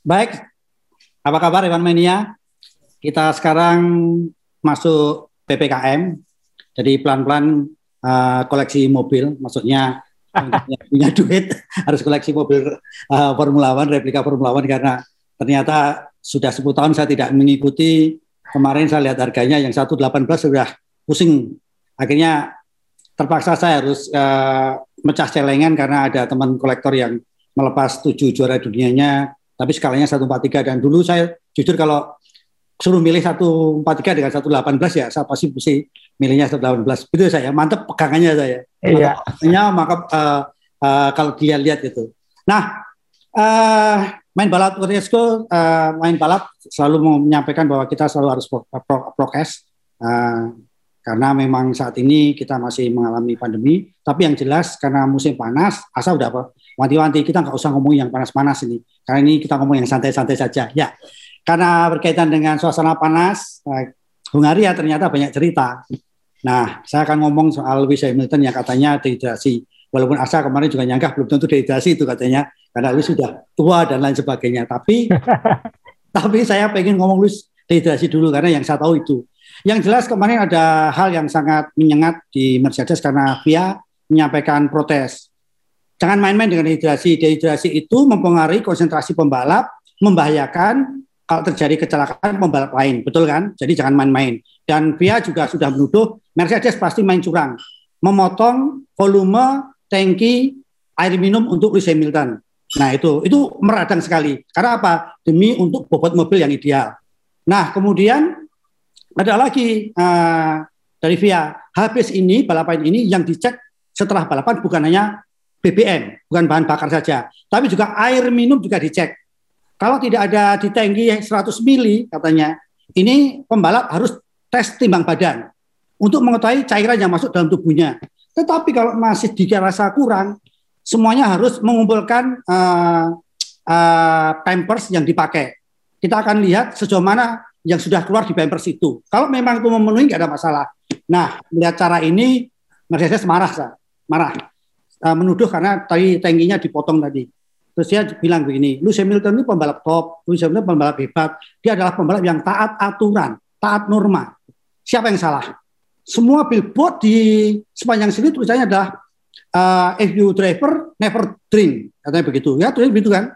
Baik, apa kabar Iwan Mania? Kita sekarang masuk PPKM, jadi pelan-pelan uh, koleksi mobil, maksudnya punya duit harus koleksi mobil uh, Formula One, replika Formula One karena ternyata sudah 10 tahun saya tidak mengikuti. Kemarin saya lihat harganya yang 118 sudah pusing. Akhirnya terpaksa saya harus uh, mecah celengan karena ada teman kolektor yang melepas tujuh juara dunianya, tapi skalanya 143 dan dulu saya jujur kalau suruh milih 143 dengan 118 ya saya pasti mesti milihnya 118. Itu saya mantep pegangannya saya. Iya. Makanya maka uh, uh, kalau dilihat-lihat gitu. Nah, uh, main balap Riesco, uh, main balap selalu menyampaikan bahwa kita selalu harus pro, pro, prokes uh, karena memang saat ini kita masih mengalami pandemi. Tapi yang jelas karena musim panas, asal udah apa? Wanti-wanti kita nggak usah ngomong yang panas-panas ini, karena ini kita ngomong yang santai-santai saja. Ya, karena berkaitan dengan suasana panas, Hungaria ternyata banyak cerita. Nah, saya akan ngomong soal Lewis Hamilton yang katanya dehidrasi. Walaupun Asa kemarin juga nyangka belum tentu dehidrasi itu katanya, karena Lewis sudah tua dan lain sebagainya. Tapi tapi saya pengen ngomong Lewis dehidrasi dulu karena yang saya tahu itu. Yang jelas kemarin ada hal yang sangat menyengat di Mercedes karena VIA menyampaikan protes. Jangan main-main dengan dehidrasi. Dehidrasi itu mempengaruhi konsentrasi pembalap, membahayakan kalau terjadi kecelakaan pembalap lain, betul kan? Jadi jangan main-main. Dan VIA juga sudah menuduh Mercedes pasti main curang, memotong volume tangki air minum untuk Lewis Hamilton. Nah itu itu meradang sekali. Karena apa? Demi untuk bobot mobil yang ideal. Nah kemudian ada lagi uh, dari VIA, habis ini balapan ini yang dicek setelah balapan bukan hanya BBM, bukan bahan bakar saja, tapi juga air minum juga dicek. Kalau tidak ada di tangki 100 mili katanya, ini pembalap harus tes timbang badan untuk mengetahui cairan yang masuk dalam tubuhnya. Tetapi kalau masih dirasa kurang, semuanya harus mengumpulkan uh, uh, pampers yang dipakai. Kita akan lihat sejauh mana yang sudah keluar di pampers itu. Kalau memang itu memenuhi nggak ada masalah. Nah, melihat cara ini, Mercedes marah, sah. marah, uh, menuduh karena tadi tankinya dipotong tadi. Terus dia bilang begini, Lewis Hamilton ini pembalap top, Lewis Hamilton pembalap hebat, dia adalah pembalap yang taat aturan, taat norma. Siapa yang salah? semua billboard di sepanjang sini tulisannya adalah uh, if you driver never drink katanya begitu ya tulis begitu kan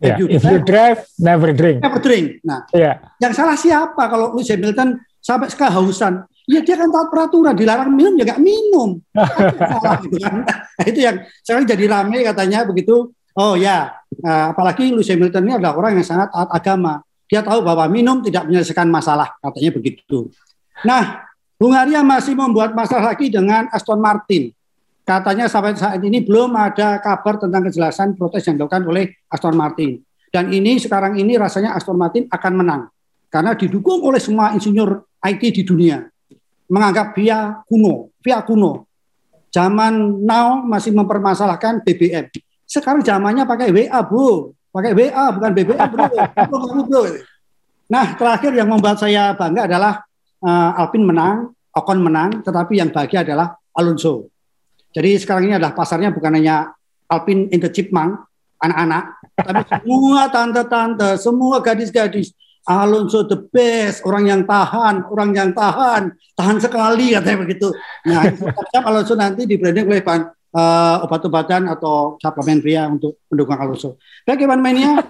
yeah. if, you, if drive, you drive never drink never drink nah yeah. yang salah siapa kalau Lewis Hamilton sampai kehausan ya dia kan taat peraturan dilarang minum ya nggak minum salah, gitu kan? nah, itu yang sekarang jadi rame katanya begitu oh ya uh, apalagi Lewis Hamilton ini adalah orang yang sangat taat agama dia tahu bahwa minum tidak menyelesaikan masalah katanya begitu nah Hungaria masih membuat masalah lagi dengan Aston Martin. Katanya sampai saat ini belum ada kabar tentang kejelasan protes yang dilakukan oleh Aston Martin. Dan ini sekarang ini rasanya Aston Martin akan menang. Karena didukung oleh semua insinyur IT di dunia. Menganggap via kuno, via kuno. Zaman now masih mempermasalahkan BBM. Sekarang zamannya pakai WA, Bro. Pakai WA bukan BBM, Bro. bro, bro. Nah, terakhir yang membuat saya bangga adalah uh, Alpine menang, Ocon menang, tetapi yang bahagia adalah Alonso. Jadi sekarang ini adalah pasarnya bukan hanya Alpine in the Chipmunk, anak-anak, tapi semua tante-tante, semua gadis-gadis. Alonso the best, orang yang tahan, orang yang tahan, tahan sekali katanya begitu. Nah, Alonso nanti di branding oleh uh, obat-obatan atau suplemen pria untuk mendukung Alonso. Bagaimana mainnya?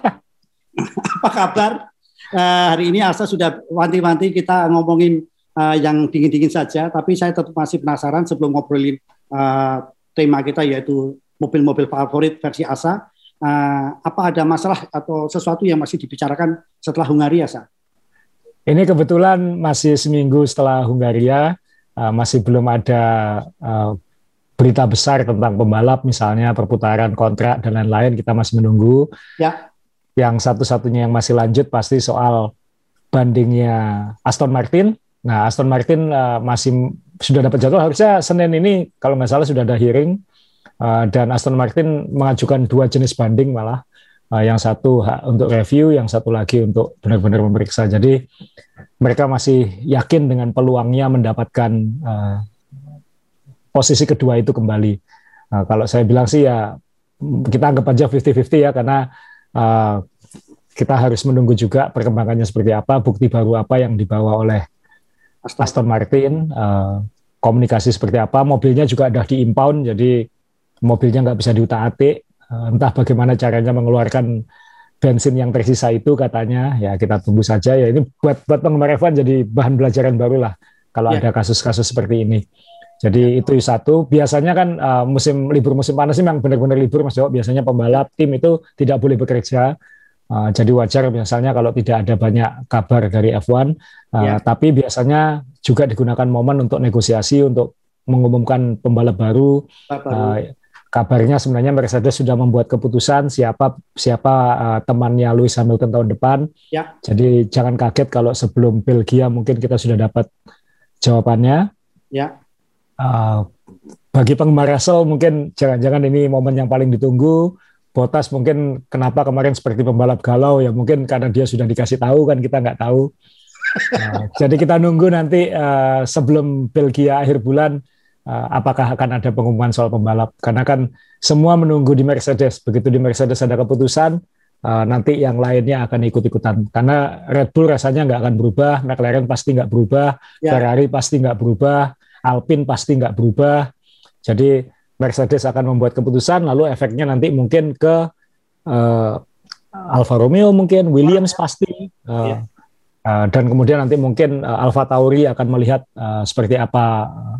Apa kabar? uh, hari ini Asa sudah wanti-wanti kita ngomongin uh, yang dingin-dingin saja, tapi saya tetap masih penasaran sebelum ngobrolin uh, tema kita yaitu mobil-mobil favorit versi Asa. Uh, apa ada masalah atau sesuatu yang masih dibicarakan setelah Hungaria, Sa? Ini kebetulan masih seminggu setelah Hungaria, uh, masih belum ada uh, berita besar tentang pembalap, misalnya perputaran kontrak dan lain-lain. Kita masih menunggu. Ya yang satu-satunya yang masih lanjut pasti soal bandingnya Aston Martin. Nah, Aston Martin uh, masih sudah dapat jadwal harusnya Senin ini kalau nggak salah sudah ada hearing uh, dan Aston Martin mengajukan dua jenis banding malah uh, yang satu untuk review, yang satu lagi untuk benar-benar memeriksa. Jadi mereka masih yakin dengan peluangnya mendapatkan uh, posisi kedua itu kembali. Nah, kalau saya bilang sih ya kita anggap aja 50-50 ya karena uh, kita harus menunggu juga perkembangannya seperti apa, bukti baru apa yang dibawa oleh Aston, Aston Martin, uh, komunikasi seperti apa, mobilnya juga ada di impound, jadi mobilnya nggak bisa diutak-atik, uh, entah bagaimana caranya mengeluarkan bensin yang tersisa itu katanya, ya kita tunggu saja ya ini buat buat penggemar F1 jadi bahan belajaran baru lah kalau ya. ada kasus-kasus seperti ini. Jadi itu satu. Biasanya kan uh, musim libur musim panas ini memang benar-benar libur Mas Jo. Biasanya pembalap tim itu tidak boleh bekerja. Uh, jadi wajar misalnya kalau tidak ada banyak kabar dari F1. Uh, ya. Tapi biasanya juga digunakan momen untuk negosiasi untuk mengumumkan pembalap baru. Uh, kabarnya sebenarnya Mercedes sudah membuat keputusan siapa siapa uh, temannya Lewis Hamilton tahun depan. Ya. Jadi jangan kaget kalau sebelum Belgia mungkin kita sudah dapat jawabannya. Ya uh, bagi penggemar Russell mungkin jangan-jangan ini momen yang paling ditunggu. Botas mungkin kenapa kemarin seperti pembalap galau ya mungkin karena dia sudah dikasih tahu kan kita nggak tahu. Uh, jadi kita nunggu nanti uh, sebelum Belgia akhir bulan uh, apakah akan ada pengumuman soal pembalap karena kan semua menunggu di Mercedes begitu di Mercedes ada keputusan uh, nanti yang lainnya akan ikut-ikutan karena Red Bull rasanya nggak akan berubah McLaren pasti nggak berubah ya. Ferrari pasti nggak berubah Alpine pasti nggak berubah. Jadi Mercedes akan membuat keputusan, lalu efeknya nanti mungkin ke uh, Alfa Romeo mungkin, Williams pasti, uh, yeah. uh, dan kemudian nanti mungkin uh, Alfa Tauri akan melihat uh, seperti apa uh,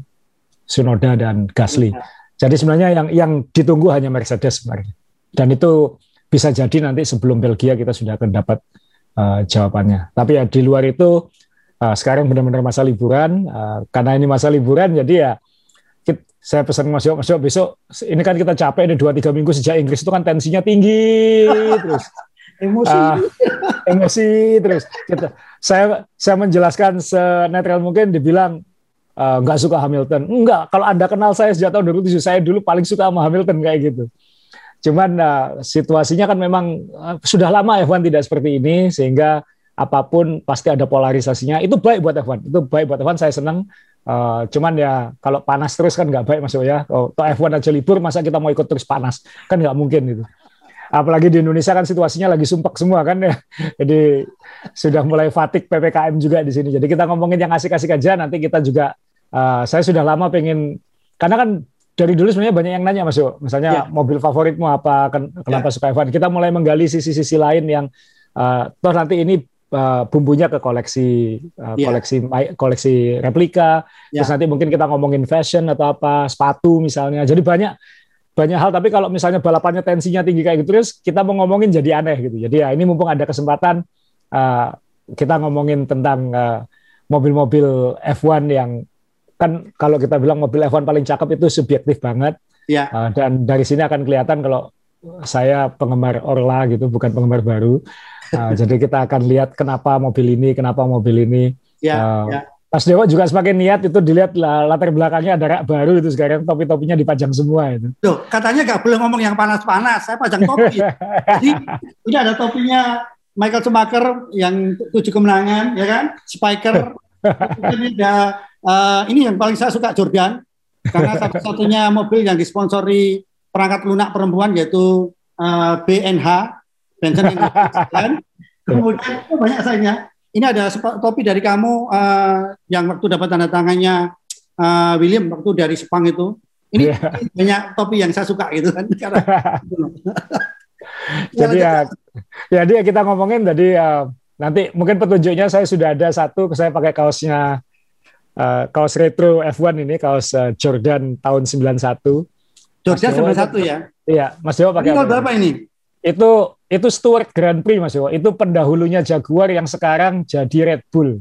Sunoda dan Gasly. Yeah. Jadi sebenarnya yang yang ditunggu hanya Mercedes sebenarnya. Dan itu bisa jadi nanti sebelum Belgia kita sudah akan dapat uh, jawabannya. Tapi ya di luar itu uh, sekarang benar-benar masa liburan uh, karena ini masa liburan jadi ya saya pesan Mas Yo, Mas Yo besok ini kan kita capek ini dua tiga minggu sejak Inggris itu kan tensinya tinggi terus emosi uh, emosi terus kita saya saya menjelaskan senetral mungkin dibilang nggak uh, suka Hamilton enggak kalau anda kenal saya sejak tahun 2007 saya dulu paling suka sama Hamilton kayak gitu cuman uh, situasinya kan memang uh, sudah lama F1 tidak seperti ini sehingga apa pun pasti ada polarisasinya. Itu baik buat F1. Itu baik buat F1. Saya senang. Uh, cuman ya kalau panas terus kan nggak baik Mas ya. Kalau F1 aja libur, masa kita mau ikut terus panas? Kan nggak mungkin itu. Apalagi di Indonesia kan situasinya lagi sumpek semua kan ya. Jadi sudah mulai fatik PPKM juga di sini. Jadi kita ngomongin yang asik-asik aja. Nanti kita juga, uh, saya sudah lama pengen, karena kan dari dulu sebenarnya banyak yang nanya Mas Yo. Misalnya ya. mobil favoritmu apa, kenapa ya. suka F1. Kita mulai menggali sisi-sisi lain yang uh, toh nanti ini uh, bumbunya ke koleksi uh, yeah. koleksi koleksi replika. Yeah. Terus nanti mungkin kita ngomongin fashion atau apa, sepatu misalnya. Jadi banyak banyak hal tapi kalau misalnya balapannya tensinya tinggi kayak gitu terus kita mau ngomongin jadi aneh gitu. Jadi ya ini mumpung ada kesempatan uh, kita ngomongin tentang mobil-mobil uh, F1 yang kan kalau kita bilang mobil F1 paling cakep itu subjektif banget. Yeah. Uh, dan dari sini akan kelihatan kalau saya penggemar Orla gitu, bukan penggemar baru. Nah, jadi kita akan lihat kenapa mobil ini, kenapa mobil ini. Ya, uh, ya. Mas Dewa juga semakin niat itu dilihat latar belakangnya ada rak baru itu sekarang topi-topinya dipajang semua itu. Tuh, katanya nggak boleh ngomong yang panas-panas, saya pajang topi. Jadi ini ada topinya Michael Schumacher yang tujuh kemenangan, ya kan? Spiker. ini ada uh, ini yang paling saya suka Jordan karena satu-satunya mobil yang disponsori perangkat lunak perempuan yaitu uh, eh, BNH Benson kan? Kemudian oh, banyak sayangnya. Ini ada topi dari kamu uh, yang waktu dapat tanda tangannya uh, William waktu dari Sepang itu. Ini yeah. banyak topi yang saya suka gitu kan. jadi ya, ya dia kita ngomongin tadi uh, nanti mungkin petunjuknya saya sudah ada satu saya pakai kaosnya uh, kaos retro F1 ini kaos uh, Jordan tahun 91. Jordan 91 ya? Iya, Mas Dewa pakai. Ini berapa ini? Itu itu Stewart Grand Prix Mas Dewa. Itu pendahulunya Jaguar yang sekarang jadi Red Bull.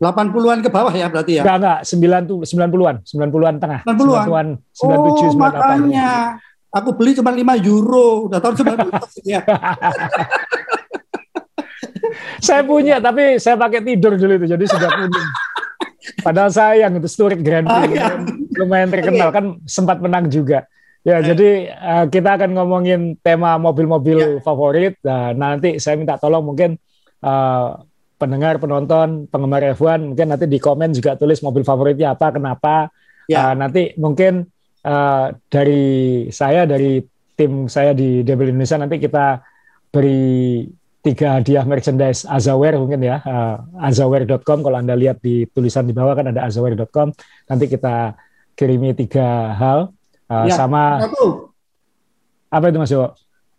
80-an ke bawah ya berarti ya? Enggak, enggak. 90-an. 90-an tengah. 90-an? 97, oh, 98. makanya. Aku beli cuma 5 euro. Udah tahun 90 ya. saya punya, tapi saya pakai tidur dulu itu. Jadi sudah punya. Padahal sayang itu Stewart Grand Prix. Ah, ya. Lumayan terkenal. Okay. Kan sempat menang juga. Ya, eh. jadi uh, kita akan ngomongin tema mobil-mobil ya. favorit. Nah, nanti saya minta tolong mungkin uh, pendengar, penonton, penggemar F1 mungkin nanti di komen juga tulis mobil favoritnya apa, kenapa. Ya. Uh, nanti mungkin uh, dari saya, dari tim saya di Devil Indonesia nanti kita beri tiga hadiah merchandise Azaware mungkin ya uh, azaware.com kalau anda lihat di tulisan di bawah kan ada azaware.com nanti kita kirimi tiga hal uh, ya, sama satu. apa itu Mas Yo?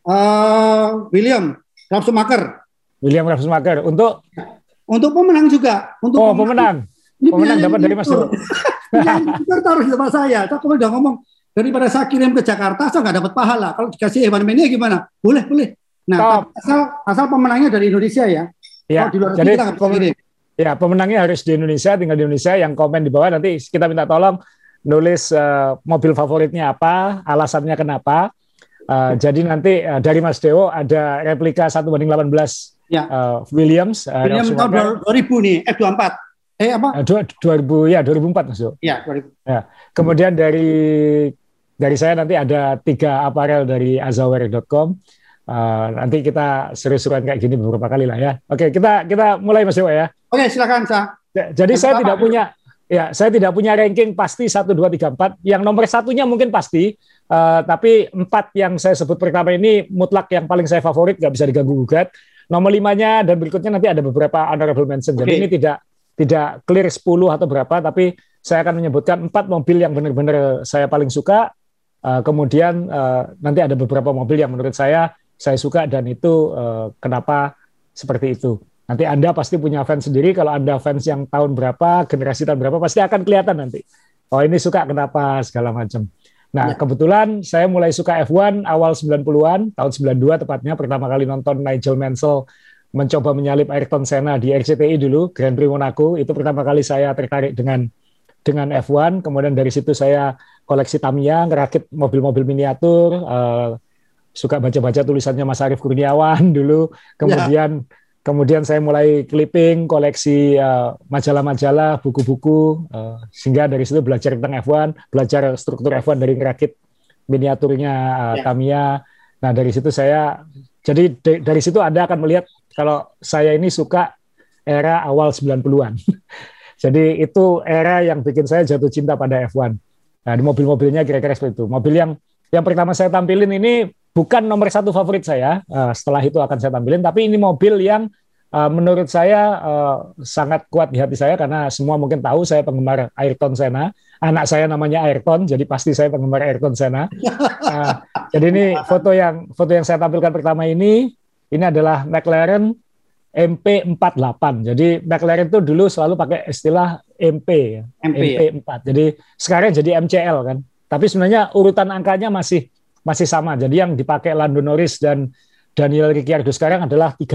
Uh, William Rapsumaker. William Rapsumaker untuk untuk pemenang juga untuk oh pemenang pemenang, pemenang dapat dari Mas Yo. taruh sama saya. Saya udah ngomong daripada saya kirim ke Jakarta saya nggak dapat pahala. Kalau dikasih Evan Mania gimana? Boleh boleh. Nah, asal asal pemenangnya dari Indonesia ya. Ya, di luar jadi kita pemen ya pemenangnya harus di Indonesia, tinggal di Indonesia. Yang komen di bawah nanti kita minta tolong nulis uh, mobil favoritnya apa, alasannya kenapa. Uh, jadi nanti uh, dari Mas Dewo ada replika satu banding 18 ya. uh, Williams. Uh, Williams tahun 2000 nih, F24. Eh apa? Uh, 2000 ya 2004 Mas Dewo. Ya, 2000. Ya. Kemudian dari dari saya nanti ada tiga aparel dari azaware.com. Uh, nanti kita seru-seruan kayak gini beberapa kali lah ya. Oke, kita kita mulai Mas Dewa ya. Oke, silakan Sa. Jadi Yang saya tidak punya ya, saya tidak punya ranking pasti 1 2 3 4. Yang nomor satunya mungkin pasti, uh, tapi empat yang saya sebut pertama ini mutlak yang paling saya favorit, nggak bisa diganggu gugat. Nomor limanya dan berikutnya nanti ada beberapa honorable mention. Jadi ini tidak tidak clear 10 atau berapa, tapi saya akan menyebutkan empat mobil yang benar-benar saya paling suka. Uh, kemudian uh, nanti ada beberapa mobil yang menurut saya saya suka dan itu uh, kenapa seperti itu. Nanti Anda pasti punya fans sendiri. Kalau Anda fans yang tahun berapa, generasi tahun berapa, pasti akan kelihatan nanti. Oh ini suka kenapa segala macam. Nah ya. kebetulan saya mulai suka F1 awal 90-an, tahun 92 tepatnya, pertama kali nonton Nigel Mansell mencoba menyalip Ayrton Senna di RCTI dulu, Grand Prix Monaco. Itu pertama kali saya tertarik dengan dengan F1. Kemudian dari situ saya koleksi Tamiya, ngerakit mobil-mobil miniatur, uh, suka baca-baca tulisannya Mas Arief Kurniawan dulu. Kemudian ya. Kemudian saya mulai clipping, koleksi eh, majalah-majalah, buku-buku uh, sehingga dari situ belajar tentang F1, belajar struktur F1 dari ngerakit miniaturnya uh, ya. Tamiya. Nah, dari situ saya jadi dari situ Anda akan melihat kalau saya ini suka era awal 90-an. jadi itu era yang bikin saya jatuh cinta pada F1. Nah, di mobil-mobilnya kira-kira seperti itu. Mobil yang yang pertama saya tampilin ini bukan nomor satu favorit saya. Uh, setelah itu akan saya tampilin. Tapi ini mobil yang uh, menurut saya uh, sangat kuat di hati saya karena semua mungkin tahu saya penggemar Ayrton Senna. Anak saya namanya Ayrton, jadi pasti saya penggemar Ayrton Senna. Uh, jadi ini foto yang foto yang saya tampilkan pertama ini ini adalah McLaren MP48. Jadi McLaren itu dulu selalu pakai istilah MP, MP MP4. Ya? Jadi sekarang jadi MCL kan. Tapi sebenarnya urutan angkanya masih masih sama. Jadi yang dipakai Lando Norris dan Daniel Ricciardo sekarang adalah 35.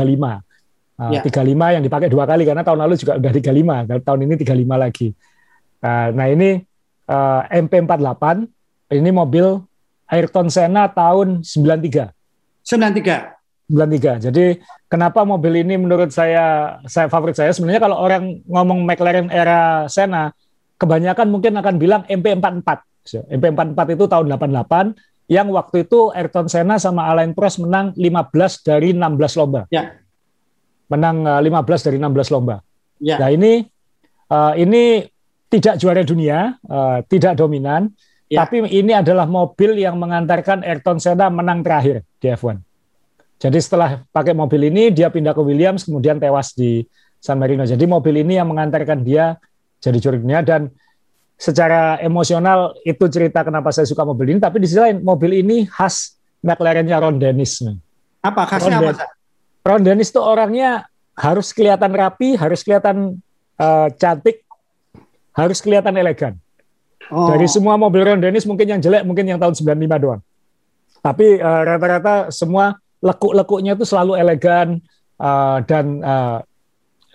Uh, ya. 35 yang dipakai dua kali karena tahun lalu juga udah 35, dan tahun ini 35 lagi. Uh, nah ini uh, MP48, ini mobil Ayrton Senna tahun 93. 93. 93. Jadi kenapa mobil ini menurut saya saya favorit saya sebenarnya kalau orang ngomong McLaren era Senna kebanyakan mungkin akan bilang MP44. MP44 itu tahun 88 yang waktu itu Ayrton Senna sama Alain Prost menang 15 dari 16 lomba. Ya. Menang 15 eh, dari 16 lomba. Ya. Nah ini uh, ini tidak juara dunia, uh, tidak dominan, ya. tapi ini adalah mobil yang mengantarkan Ayrton Senna menang terakhir di F1. Jadi setelah pakai mobil ini dia pindah ke Williams kemudian tewas di San Marino. Jadi mobil ini yang mengantarkan dia jadi juara dunia dan secara emosional itu cerita kenapa saya suka mobil ini, tapi di sisi lain mobil ini khas McLaren-nya Ron Dennis. Apa khasnya Ron apa? Ron Dennis itu orangnya harus kelihatan rapi, harus kelihatan uh, cantik, harus kelihatan elegan. Oh. Dari semua mobil Ron Dennis mungkin yang jelek mungkin yang tahun 95 doang. Tapi uh, rata-rata semua lekuk-lekuknya itu selalu elegan uh, dan uh,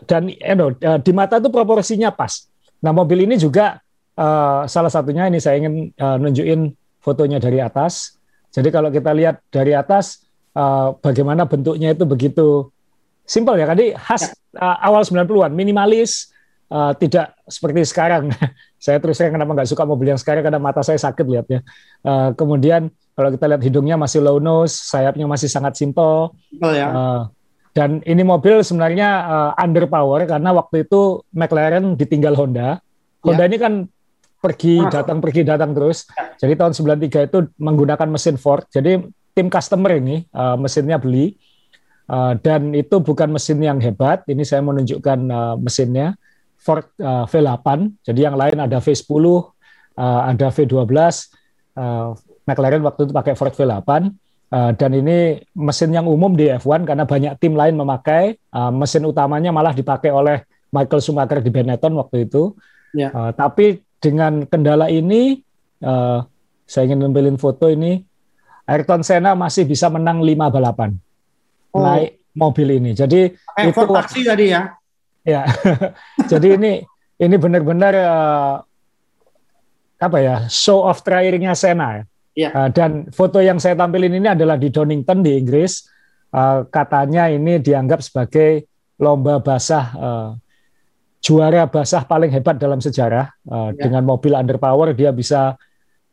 dan you know, uh, di mata itu proporsinya pas. Nah mobil ini juga uh, salah satunya ini saya ingin uh, nunjukin fotonya dari atas. Jadi kalau kita lihat dari atas uh, bagaimana bentuknya itu begitu simpel ya. Tadi khas uh, awal 90-an, minimalis, uh, tidak seperti sekarang. saya terus terang kenapa nggak suka mobil yang sekarang karena mata saya sakit lihatnya. Uh, kemudian kalau kita lihat hidungnya masih low nose, sayapnya masih sangat simpel. Oh, ya. uh, dan ini mobil sebenarnya uh, underpower karena waktu itu McLaren ditinggal Honda. Honda ya. ini kan pergi datang pergi datang terus. Jadi tahun 93 itu menggunakan mesin Ford. Jadi tim customer ini uh, mesinnya beli. Uh, dan itu bukan mesin yang hebat. Ini saya menunjukkan uh, mesinnya Ford uh, V8. Jadi yang lain ada V10, uh, ada V12. Uh, McLaren waktu itu pakai Ford V8. Uh, dan ini mesin yang umum di F1 karena banyak tim lain memakai. Uh, mesin utamanya malah dipakai oleh Michael Schumacher di Benetton waktu itu. Ya. Uh, tapi dengan kendala ini, uh, saya ingin nampilin foto ini. Ayrton Senna masih bisa menang lima balapan oh. naik mobil ini. Jadi eh, itu taksi tadi ya. Ya. Jadi ini ini benar-benar uh, apa ya show of tryingnya Sena ya. ya. Uh, dan foto yang saya tampilin ini adalah di Donington di Inggris. Uh, katanya ini dianggap sebagai lomba basah uh, juara basah paling hebat dalam sejarah. Uh, ya. Dengan mobil underpower dia bisa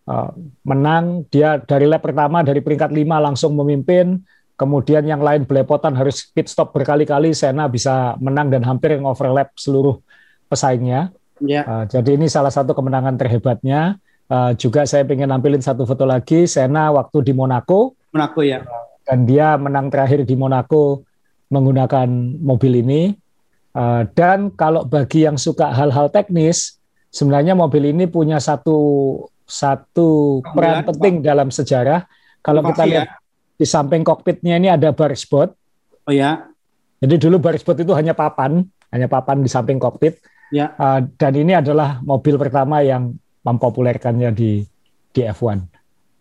uh, menang. Dia dari lap pertama dari peringkat lima langsung memimpin kemudian yang lain belepotan harus pit stop berkali-kali, Sena bisa menang dan hampir overlap seluruh pesaingnya. Yeah. Uh, jadi ini salah satu kemenangan terhebatnya. Uh, juga saya ingin nampilin satu foto lagi, Sena waktu di Monaco. Monaco ya. Dan dia menang terakhir di Monaco menggunakan mobil ini. Uh, dan kalau bagi yang suka hal-hal teknis, sebenarnya mobil ini punya satu satu peran penting dalam sejarah. Kalau kita lihat ya di samping kokpitnya ini ada bar spot. Oh ya. Jadi dulu bar spot itu hanya papan, hanya papan di samping kokpit. Ya. Uh, dan ini adalah mobil pertama yang mempopulerkannya di di F1. Hmm.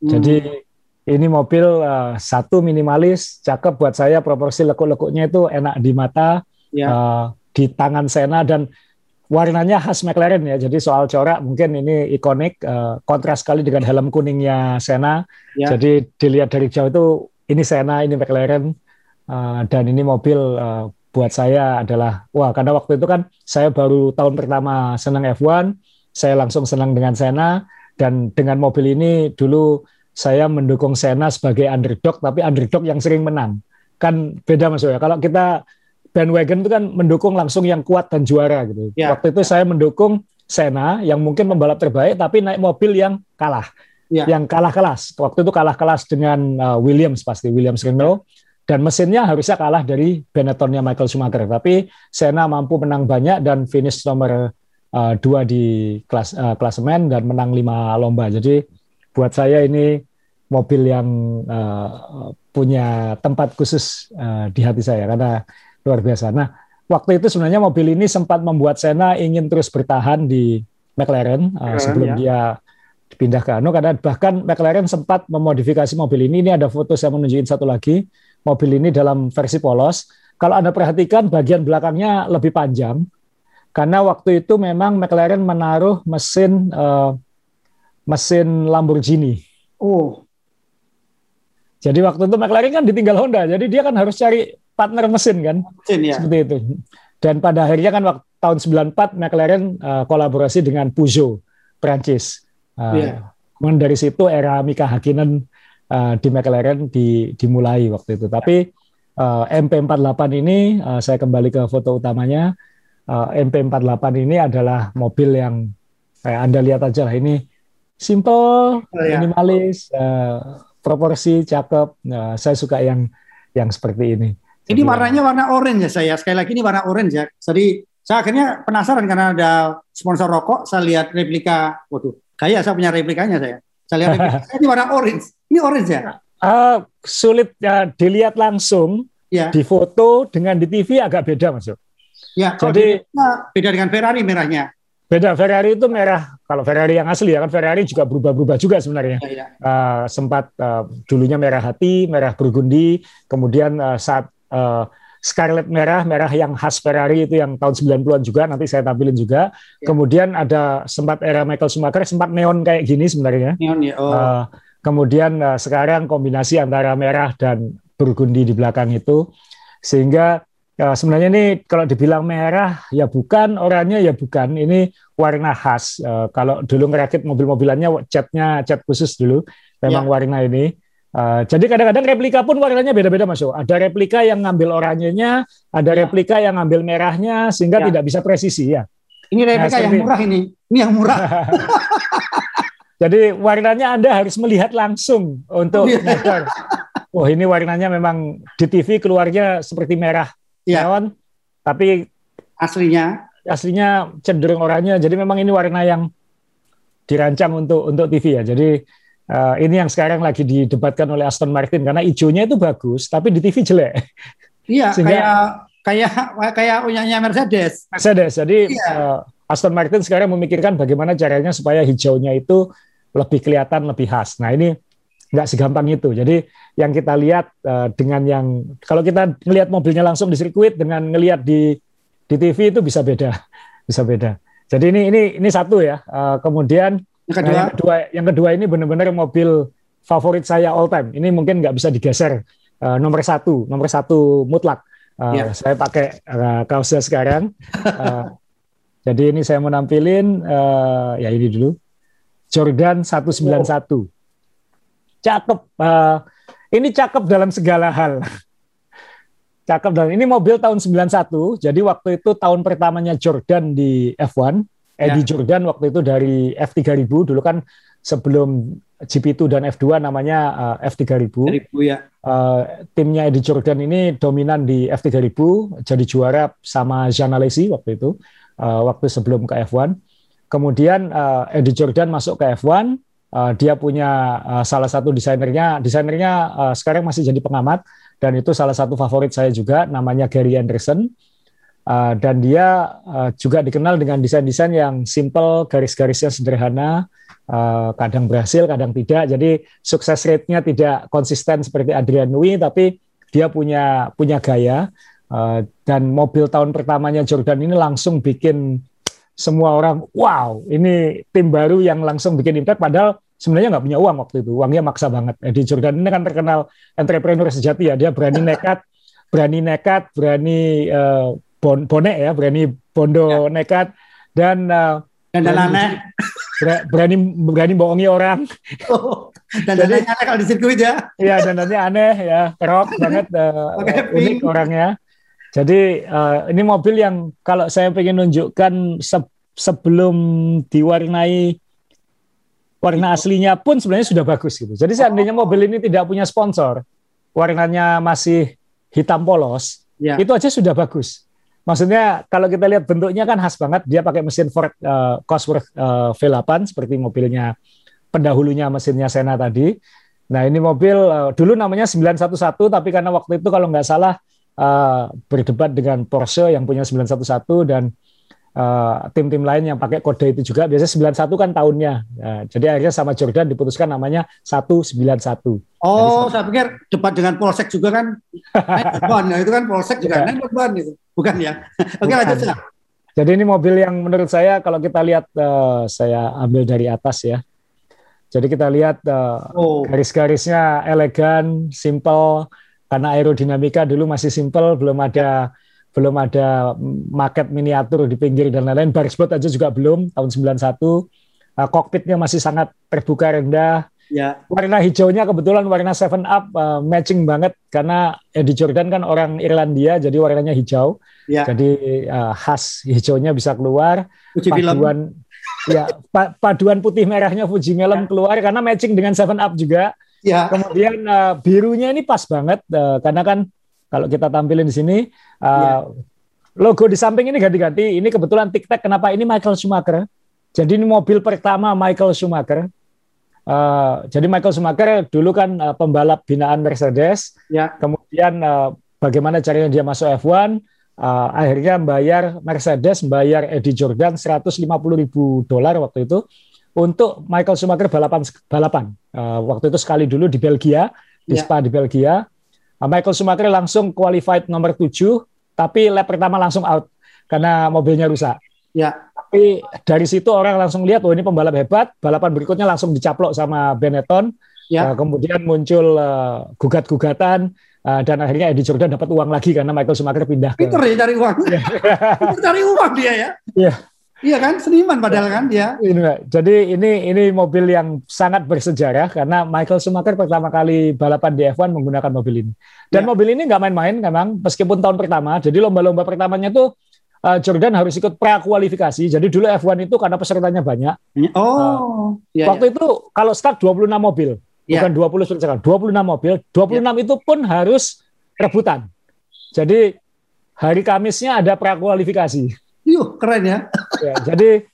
Jadi ini mobil uh, satu minimalis, cakep buat saya proporsi lekuk-lekuknya itu enak di mata, ya. uh, di tangan Sena dan warnanya khas McLaren ya. Jadi soal corak mungkin ini ikonik, uh, kontras sekali dengan helm kuningnya Sena. Ya. Jadi dilihat dari jauh itu ini Sena, ini McLaren, uh, dan ini mobil uh, buat saya adalah wah karena waktu itu kan saya baru tahun pertama senang F1, saya langsung senang dengan Sena dan dengan mobil ini dulu saya mendukung Sena sebagai underdog tapi underdog yang sering menang. Kan beda Mas ya. Kalau kita bandwagon itu kan mendukung langsung yang kuat dan juara gitu. Ya. Waktu itu saya mendukung Sena yang mungkin membalap terbaik tapi naik mobil yang kalah. Ya. Yang kalah kelas. Waktu itu kalah kelas dengan uh, Williams pasti Williams Renault dan mesinnya harusnya kalah dari Benettonnya Michael Schumacher tapi Sena mampu menang banyak dan finish nomor uh, dua di kelas uh, klasemen dan menang lima lomba. Jadi buat saya ini mobil yang uh, punya tempat khusus uh, di hati saya karena luar biasa. Nah, waktu itu sebenarnya mobil ini sempat membuat Senna ingin terus bertahan di McLaren uh, sebelum ya. dia pindah ke Anu karena bahkan McLaren sempat memodifikasi mobil ini. Ini ada foto saya menunjukin satu lagi. Mobil ini dalam versi polos. Kalau Anda perhatikan bagian belakangnya lebih panjang karena waktu itu memang McLaren menaruh mesin uh, mesin Lamborghini. Oh. Jadi waktu itu McLaren kan ditinggal Honda, jadi dia kan harus cari partner mesin kan. Mesin ya. Seperti itu. Dan pada akhirnya kan waktu tahun 94 McLaren uh, kolaborasi dengan Peugeot Prancis. Uh, yeah. Kemudian dari situ era Mika Hakkinen uh, di McLaren di, dimulai waktu itu. Tapi uh, MP48 ini uh, saya kembali ke foto utamanya. Uh, MP48 ini adalah mobil yang kayak Anda lihat aja lah ini simple, oh, ya. minimalis, uh, proporsi cakep. Uh, saya suka yang yang seperti ini. Ini warnanya warna orange ya saya. Sekali lagi ini warna orange ya. Jadi saya akhirnya penasaran karena ada sponsor rokok. Saya lihat replika. Waduh, kayak saya punya replikanya saya. Saya lihat replika, ini warna orange. Ini orange ya? Uh, sulit ya dilihat langsung. Ya. Di foto dengan di TV agak beda masuk. Ya, jadi beda dengan Ferrari merahnya. Beda Ferrari itu merah. Kalau Ferrari yang asli ya kan Ferrari juga berubah-berubah juga sebenarnya. Ya, ya. Uh, sempat uh, dulunya merah hati, merah burgundi, kemudian uh, saat uh, Scarlet merah, merah yang khas Ferrari itu yang tahun 90-an juga, nanti saya tampilin juga. Ya. Kemudian ada sempat era Michael Schumacher, sempat neon kayak gini sebenarnya. Neon ya. Oh. Uh, kemudian uh, sekarang kombinasi antara merah dan burgundi di belakang itu, sehingga uh, sebenarnya ini kalau dibilang merah ya bukan, oranye ya bukan, ini warna khas. Uh, kalau dulu ngerakit mobil-mobilannya catnya cat khusus dulu, memang ya. warna ini. Uh, jadi kadang-kadang replika pun warnanya beda-beda Mas Ada replika yang ngambil oranyenya, ada ya. replika yang ngambil merahnya sehingga ya. tidak bisa presisi ya. Ini replika nah, yang murah ini. Ini yang murah. Jadi warnanya Anda harus melihat langsung untuk oh, iya. oh ini warnanya memang di TV keluarnya seperti merah ya. neon, tapi aslinya aslinya cenderung oranye. Jadi memang ini warna yang dirancang untuk untuk TV ya. Jadi uh, ini yang sekarang lagi didebatkan oleh Aston Martin karena hijaunya itu bagus, tapi di TV jelek. Iya, Sehingga, kayak kayak kayak punyanya Mercedes. Mercedes. Jadi iya. uh, Aston Martin sekarang memikirkan bagaimana caranya supaya hijaunya itu lebih kelihatan lebih khas. Nah ini nggak segampang itu. Jadi yang kita lihat uh, dengan yang kalau kita ngelihat mobilnya langsung di sirkuit dengan ngelihat di di TV itu bisa beda, bisa beda. Jadi ini ini ini satu ya. Uh, kemudian yang kedua, yang kedua yang kedua ini benar-benar mobil favorit saya all time. Ini mungkin nggak bisa digeser. Uh, nomor satu, nomor satu mutlak. Uh, yeah. Saya pakai uh, kaosnya sekarang. Uh, jadi ini saya mau nampilin uh, ya ini dulu. Jordan 191. Oh. Cakep. Uh, ini cakep dalam segala hal. cakep dan ini mobil tahun 91. Jadi waktu itu tahun pertamanya Jordan di F1. Eddie ya. Jordan waktu itu dari F3000 dulu kan sebelum GP2 dan F2 namanya uh, F3000. 3000 ya. Uh, timnya Eddie Jordan ini dominan di F3000 jadi juara sama Jean Alesi waktu itu uh, waktu sebelum ke F1. Kemudian uh, Eddie Jordan masuk ke F1, uh, dia punya uh, salah satu desainernya, desainernya uh, sekarang masih jadi pengamat dan itu salah satu favorit saya juga, namanya Gary Anderson. Uh, dan dia uh, juga dikenal dengan desain-desain yang simple, garis-garisnya sederhana, uh, kadang berhasil, kadang tidak. Jadi sukses rate-nya tidak konsisten seperti Adrian Nui, tapi dia punya punya gaya. Uh, dan mobil tahun pertamanya Jordan ini langsung bikin semua orang wow ini tim baru yang langsung bikin impact padahal sebenarnya nggak punya uang waktu itu uangnya maksa banget Eddie Jordan ini kan terkenal entrepreneur sejati ya dia berani nekat berani nekat berani uh, bon, bonek ya berani bondo ya. nekat dan uh, dan aneh berani berani bohongi orang oh, dan aneh kalau di sirkuit ya iya dan nanti aneh ya kerok banget uh, unik orangnya jadi uh, ini mobil yang kalau saya ingin nunjukkan se sebelum diwarnai warna aslinya pun sebenarnya sudah bagus gitu. Jadi seandainya mobil ini tidak punya sponsor, warnanya masih hitam polos, ya. itu aja sudah bagus. Maksudnya kalau kita lihat bentuknya kan khas banget, dia pakai mesin Ford uh, Cosworth uh, V8 seperti mobilnya pendahulunya mesinnya Sena tadi. Nah ini mobil uh, dulu namanya 911 tapi karena waktu itu kalau nggak salah uh, berdebat dengan Porsche yang punya 911 dan uh, tim-tim lain yang pakai kode itu juga. Biasanya 91 kan tahunnya. Uh, jadi akhirnya sama Jordan diputuskan namanya 191. Oh, jadi, saya pikir debat dengan Polsek juga kan. nah, itu kan Polsek juga kan itu. Bukan ya. Oke, lanjut ya. Jadi ini mobil yang menurut saya kalau kita lihat uh, saya ambil dari atas ya. Jadi kita lihat uh, oh. garis-garisnya elegan, simple, karena aerodinamika dulu masih simple, belum ada belum ada market miniatur di pinggir dan lain-lain. Barisbot aja juga belum tahun 91. Uh, kokpitnya masih sangat terbuka rendah. Ya. Warna hijaunya kebetulan warna Seven Up uh, matching banget karena Eddie Jordan kan orang Irlandia jadi warnanya hijau. Ya. Jadi uh, khas hijaunya bisa keluar. Uji paduan film. ya pa paduan putih merahnya Fuji Melon ya. keluar karena matching dengan Seven Up juga. Ya. Kemudian uh, birunya ini pas banget uh, karena kan kalau kita tampilin di sini uh, ya. logo di samping ini ganti-ganti. Ini kebetulan tic kenapa ini Michael Schumacher. Jadi ini mobil pertama Michael Schumacher. Uh, jadi Michael Schumacher dulu kan uh, pembalap binaan Mercedes. Ya. Kemudian uh, bagaimana caranya dia masuk F1? Uh, akhirnya membayar Mercedes, membayar Eddie Jordan 150 ribu dolar waktu itu untuk Michael Schumacher balapan balapan. Uh, waktu itu sekali dulu di Belgia, di yeah. Spa di Belgia. Michael Schumacher langsung qualified nomor 7, tapi lap pertama langsung out karena mobilnya rusak. Ya. Tapi dari situ orang langsung lihat, oh ini pembalap hebat. Balapan berikutnya langsung dicaplok sama Benetton. Ya. Uh, kemudian muncul uh, gugat-gugatan uh, dan akhirnya Eddie Jordan dapat uang lagi karena Michael Schumacher pindah ke. Pinter ya cari uang. Pinter cari uang dia ya. Iya. Iya kan, seniman padahal kan dia. Ini, jadi ini ini mobil yang sangat bersejarah karena Michael Schumacher pertama kali balapan di F1 menggunakan mobil ini. Dan ya. mobil ini nggak main-main memang, meskipun tahun pertama. Jadi lomba-lomba pertamanya tuh uh, Jordan harus ikut pra kualifikasi. Jadi dulu F1 itu karena pesertanya banyak. Oh, uh, ya, waktu ya. itu kalau start 26 mobil. ya. bukan 20 sprint cycle, 26 mobil, 26 ya. itu pun harus rebutan. Jadi hari Kamisnya ada prakualifikasi. Yuh, keren ya. Ya jadi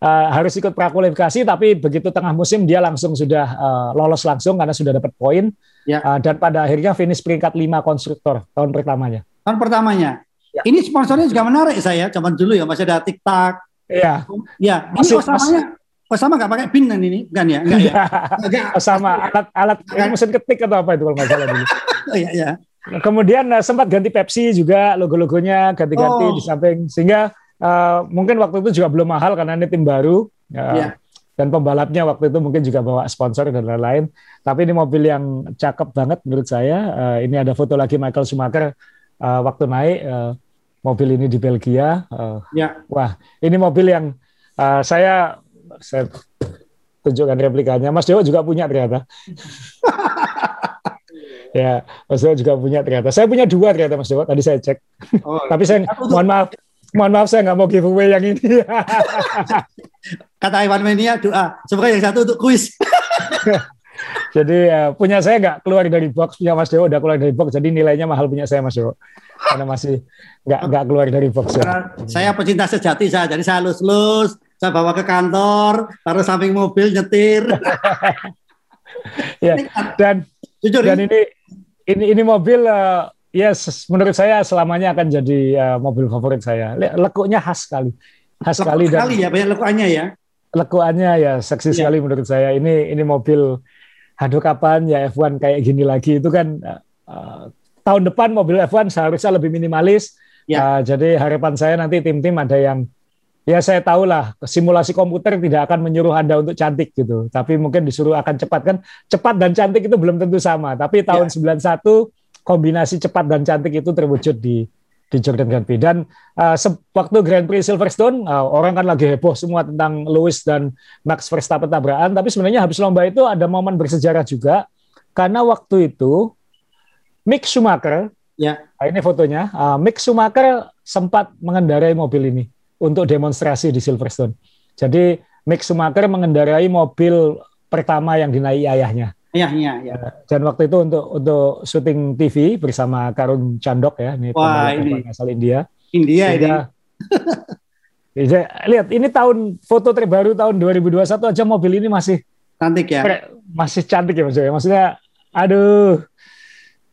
uh, harus ikut prakualifikasi, tapi begitu tengah musim dia langsung sudah uh, lolos langsung karena sudah dapat poin. Ya. Uh, dan pada akhirnya finish peringkat 5 konstruktor tahun pertamanya. Tahun pertamanya. Ya. Ini sponsornya juga menarik saya. Zaman dulu ya masih ada TikTok. Iya. Ya, masih, ini Osamanya Osama nggak pakai pin ini, kan ya? Enggak ya? Enggak. Osama alat alat mesin ketik atau apa itu kalau nggak salah dulu. oh iya, iya. Kemudian sempat ganti Pepsi juga logo-logonya ganti-ganti oh. di samping sehingga uh, mungkin waktu itu juga belum mahal karena ini tim baru. Uh, yeah. Dan pembalapnya waktu itu mungkin juga bawa sponsor dan lain-lain. Tapi ini mobil yang cakep banget menurut saya. Uh, ini ada foto lagi Michael Schumacher uh, waktu naik uh, mobil ini di Belgia. Uh, yeah. Wah, ini mobil yang uh, saya saya tunjukkan replikanya. Mas Dewa juga punya ternyata. ya, Mas Dewa juga punya ternyata. Saya punya dua ternyata Mas Dewa. Tadi saya cek. Oh, Tapi saya mohon maaf mohon maaf saya nggak mau giveaway yang ini. Kata Iwan Mania doa, semoga yang satu untuk kuis. jadi ya, punya saya nggak keluar dari box, punya Mas Dewo udah keluar dari box, jadi nilainya mahal punya saya Mas Dewo. Karena masih nggak nggak keluar dari box. Ya. Saya pecinta sejati saya, jadi saya lus-lus, saya bawa ke kantor, taruh samping mobil nyetir. ya dan jujur dan ini ini ini mobil uh, Yes, menurut saya selamanya akan jadi uh, mobil favorit saya. Lekuknya khas sekali, khas Lekuk sekali. Sekali ya, banyak lekuannya ya. Lekuannya ya, seksi yeah. sekali menurut saya. Ini ini mobil, aduh kapan ya F1 kayak gini lagi itu kan uh, tahun depan mobil F1 seharusnya lebih minimalis. Yeah. Ya. Uh, jadi harapan saya nanti tim-tim ada yang ya saya tahu lah simulasi komputer tidak akan menyuruh anda untuk cantik gitu, tapi mungkin disuruh akan cepat kan. Cepat dan cantik itu belum tentu sama. Tapi tahun yeah. 91 kombinasi cepat dan cantik itu terwujud di di Jordan Grand Prix dan uh, waktu Grand Prix Silverstone uh, orang kan lagi heboh semua tentang Lewis dan Max Verstappen tabrakan tapi sebenarnya habis lomba itu ada momen bersejarah juga karena waktu itu Mick Schumacher ya. Nah ini fotonya uh, Mick Schumacher sempat mengendarai mobil ini untuk demonstrasi di Silverstone. Jadi Mick Schumacher mengendarai mobil pertama yang dinaiki ayahnya Iya, iya, iya. Dan waktu itu untuk untuk syuting TV bersama Karun Chandok ya, ini Wah, ini asal India. India Sehingga, ini. lihat ini tahun foto terbaru tahun 2021 aja mobil ini masih cantik ya. Masih cantik ya maksudnya. Maksudnya aduh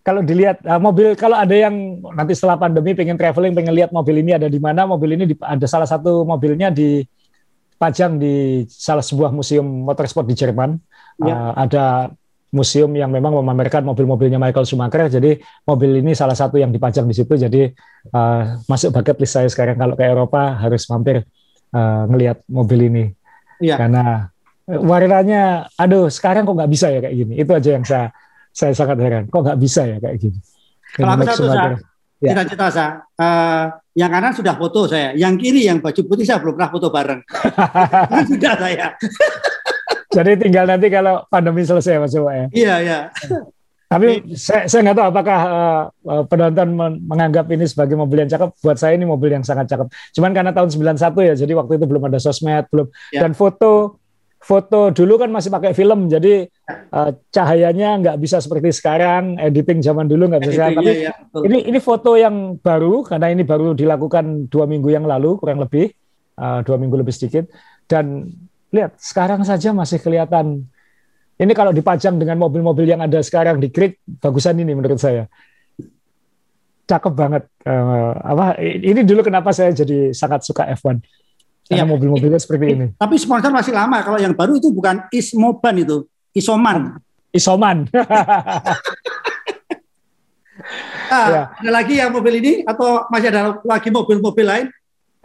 kalau dilihat uh, mobil kalau ada yang nanti setelah pandemi pengen traveling pengen lihat mobil ini ada di mana mobil ini di, ada salah satu mobilnya di pajang di salah sebuah museum motorsport di Jerman ya. uh, ada museum yang memang memamerkan mobil-mobilnya Michael Schumacher. Jadi mobil ini salah satu yang dipajang di situ. Jadi uh, masuk bucket list saya sekarang kalau ke Eropa harus mampir uh, ngelihat mobil ini. Ya. Karena warnanya, aduh sekarang kok nggak bisa ya kayak gini. Itu aja yang saya saya sangat heran. Kok nggak bisa ya kayak gini. Kalau aku satu ya. cita-cita saya, uh, yang kanan sudah foto saya, yang kiri yang baju putih saya belum pernah foto bareng. sudah saya. Jadi tinggal nanti kalau pandemi selesai Mas Jawa ya. Iya, iya. Tapi saya saya nggak tahu apakah uh, penonton menganggap ini sebagai mobil yang cakep. Buat saya ini mobil yang sangat cakep. Cuman karena tahun 91 ya, jadi waktu itu belum ada sosmed, belum ya. dan foto foto dulu kan masih pakai film, jadi uh, cahayanya nggak bisa seperti sekarang, editing zaman dulu nggak bisa sekarang. Tapi ya, ini ini foto yang baru karena ini baru dilakukan dua minggu yang lalu kurang lebih uh, dua minggu lebih sedikit dan Lihat, sekarang saja masih kelihatan. Ini kalau dipajang dengan mobil-mobil yang ada sekarang di grid, bagusan ini menurut saya. Cakep banget. Uh, apa ini dulu kenapa saya jadi sangat suka F1. Karena iya. mobil-mobilnya seperti ini. Tapi sponsor masih lama. Kalau yang baru itu bukan Ismoban itu, Isoman. Isoman. ah, ya. Ada lagi yang mobil ini atau masih ada lagi mobil-mobil lain?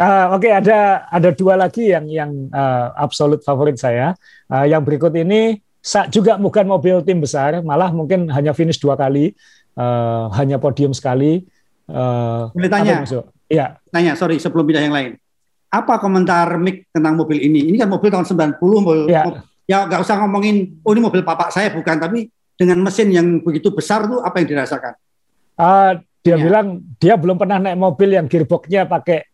Uh, Oke, okay, ada ada dua lagi yang yang uh, absolut favorit saya. Uh, yang berikut ini juga bukan mobil tim besar, malah mungkin hanya finish dua kali, uh, hanya podium sekali. Uh, Boleh tanya? Iya. Tanya, sorry sebelum pindah yang lain. Apa komentar Mick tentang mobil ini? Ini kan mobil tahun 90, mobil, ya. mobil, ya nggak usah ngomongin, oh ini mobil bapak saya bukan, tapi dengan mesin yang begitu besar tuh apa yang dirasakan? Uh, dia ya. bilang dia belum pernah naik mobil yang gearboxnya pakai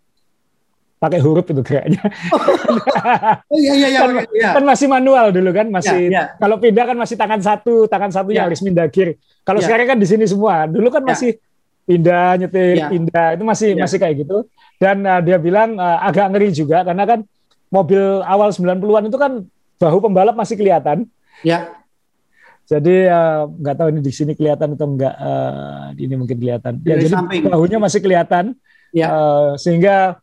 pakai huruf itu geraknya. Oh iya iya iya. kan, iya. kan masih manual dulu kan, masih Iya, iya. kalau pindah kan masih tangan satu, tangan satunya Iya. harus pindah gear. Kalau Iya. sekarang kan di sini semua. Dulu kan Iya. masih pindah nyetir, Iya. pindah itu masih Iya. masih kayak gitu. Dan uh, dia bilang uh, agak ngeri juga karena kan mobil awal 90-an itu kan bahu pembalap masih kelihatan. Ya. Jadi uh, nggak tahu ini di sini kelihatan atau enggak uh, ini mungkin kelihatan. Ya, Dari jadi samping. bahunya masih kelihatan. Ya. Uh, sehingga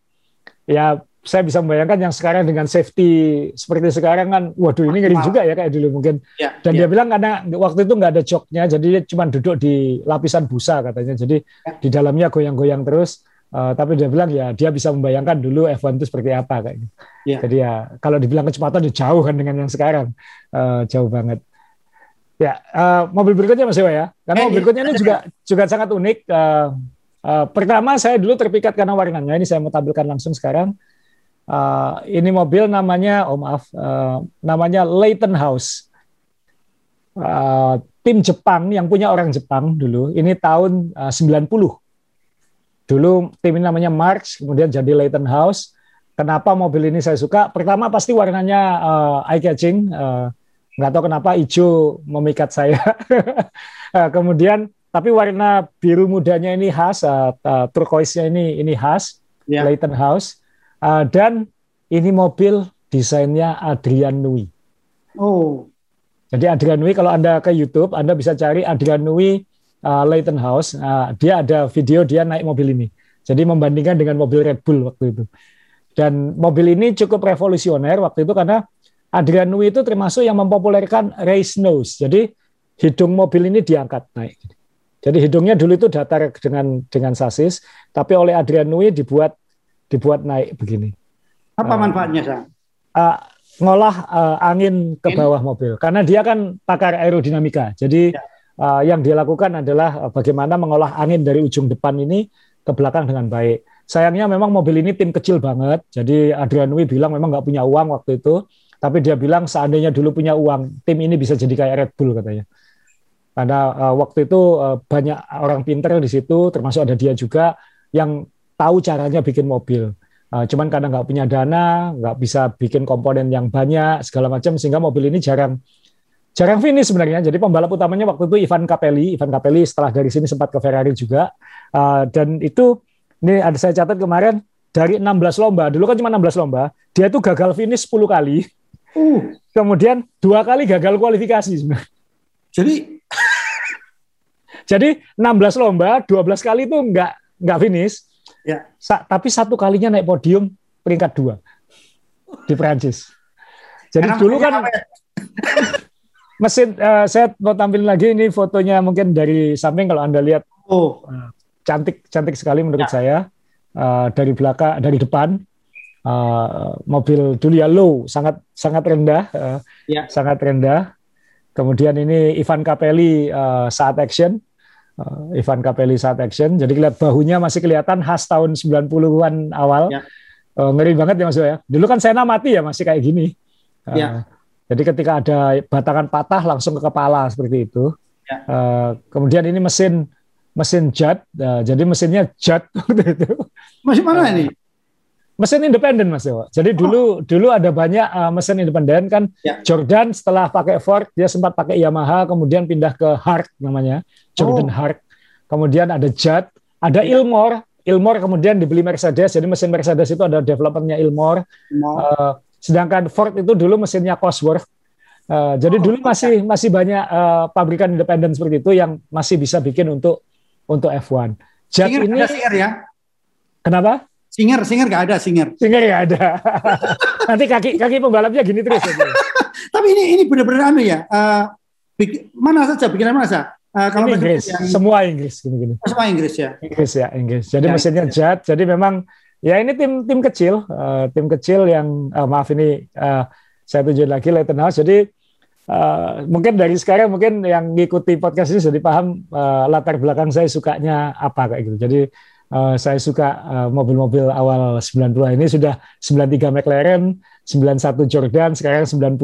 ya saya bisa membayangkan yang sekarang dengan safety seperti sekarang kan, waduh ini ngeri juga ya kayak dulu mungkin. Ya. Dan ya. dia bilang karena waktu itu nggak ada joknya, jadi dia cuma duduk di lapisan busa katanya. Jadi Ya. di dalamnya goyang-goyang terus. Uh, tapi dia bilang ya dia bisa membayangkan dulu F1 itu seperti apa kayak gitu. Ya. Jadi ya kalau dibilang kecepatan jauh kan dengan yang sekarang, Uh, jauh banget. Ya, uh, mobil berikutnya Mas Dewa ya. Karena Eh, mobil berikutnya ini juga juga sangat unik. Uh, uh, pertama saya dulu terpikat karena warnanya. Ini saya mau tampilkan langsung sekarang. Uh, ini mobil namanya, oh maaf, uh, namanya Leighton House. Uh, tim Jepang yang punya orang Jepang dulu. Ini tahun uh, 90. Dulu tim ini namanya March, kemudian jadi Leighton House. Kenapa mobil ini saya suka? Pertama pasti warnanya uh, eye catching. Uh, nggak tahu kenapa hijau memikat saya. Eh, Kemudian tapi warna biru mudanya ini khas, uh, uh, turquoise-nya ini ini khas, Ya. Leighton House. Uh, dan ini mobil desainnya Adrian Nui. Oh. Jadi Adrian Nui kalau Anda ke YouTube, Anda bisa cari Adrian Nui uh, Leighton House. Uh, dia ada video dia naik mobil ini. Jadi membandingkan dengan mobil Red Bull waktu itu. Dan mobil ini cukup revolusioner waktu itu karena Adrian Nui itu termasuk yang mempopulerkan race nose. Jadi hidung mobil ini diangkat naik. Jadi hidungnya dulu itu datar dengan dengan sasis, tapi oleh Adrian Nui dibuat dibuat naik begini. Apa Ah. manfaatnya, Sang? Uh, ngolah uh, angin ke bawah mobil karena dia kan pakar aerodinamika. Jadi Ya. uh, yang dia lakukan adalah uh, bagaimana mengolah angin dari ujung depan ini ke belakang dengan baik. Sayangnya memang mobil ini tim kecil banget. Jadi Adrian Nui bilang memang nggak punya uang waktu itu, tapi dia bilang seandainya dulu punya uang, tim ini bisa jadi kayak Red Bull katanya. Karena uh, waktu itu uh, banyak orang pinter di situ, termasuk ada dia juga yang tahu caranya bikin mobil. Uh, cuman karena nggak punya dana, nggak bisa bikin komponen yang banyak segala macam, sehingga mobil ini jarang jarang finish sebenarnya. Jadi pembalap utamanya waktu itu Ivan Capelli. Ivan Capelli setelah dari sini sempat ke Ferrari juga. Uh, dan itu ini ada saya catat kemarin dari 16 lomba, dulu kan cuma 16 lomba, dia itu gagal finish 10 kali. Uh. Kemudian dua kali gagal kualifikasi sebenarnya. Jadi Jadi 16 lomba, 12 kali itu nggak nggak finish. Ya. Sa- tapi satu kalinya naik podium peringkat dua di Perancis. Jadi karena dulu kan ya? mesin eh, saya mau tampilin lagi ini fotonya mungkin dari samping kalau anda lihat Oh. cantik cantik sekali menurut Ya. saya Eh, dari belakang dari depan eh, mobil dulu ya low sangat sangat rendah eh, Ya. sangat rendah kemudian ini Ivan Capelli eh, saat action Eh, Ivan Capelli saat action jadi lihat bahunya masih kelihatan khas tahun 90-an awal Ya. Eh, ngeri banget ya Mas ya dulu kan Sena mati ya masih kayak gini Eh, Ya. jadi ketika ada batangan patah langsung ke kepala seperti itu Ya. Eh, kemudian ini mesin mesin jet, eh, jadi mesinnya jet waktu itu. Masih mana ini? Mesin independen Mas Dewa. Jadi dulu dulu ada banyak eh, mesin independen kan. Ya. Jordan setelah pakai Ford dia sempat pakai Yamaha, kemudian pindah ke Hart namanya, Jordan Oh. Hart. Kemudian ada Jet, ada Ya. Ilmor, Ilmor kemudian dibeli Mercedes. Jadi mesin Mercedes itu ada developernya Ilmor. Mau Eh, sedangkan Ford itu dulu mesinnya Cosworth. Eh, jadi Oh, dulu masih masih banyak eh, pabrikan independen seperti itu yang masih bisa bikin untuk untuk F1. Jet ini ya? kenapa? Singer, singer nggak ada singer. Singer ya ada. Nanti kaki kaki pembalapnya gini terus. aja. Tapi ini ini benar-benar anu ya. eh, bik- mana saja bikinan mana saja? Eh, kalau Ini Inggris, yang semua Inggris gini-gini. semua Inggris ya. Inggris ya Inggris. Jadi Ya, mesinnya ya. Jet. Jadi memang ya ini tim tim kecil, eh, tim kecil yang eh, maaf ini eh, saya tunjukin lagi Leighton House. Jadi eh, mungkin dari sekarang mungkin yang ngikuti podcast ini sudah paham eh, latar belakang saya sukanya apa kayak gitu. Jadi eh, saya suka eh, mobil-mobil awal 90 ini sudah 93 McLaren, 91 Jordan, sekarang 90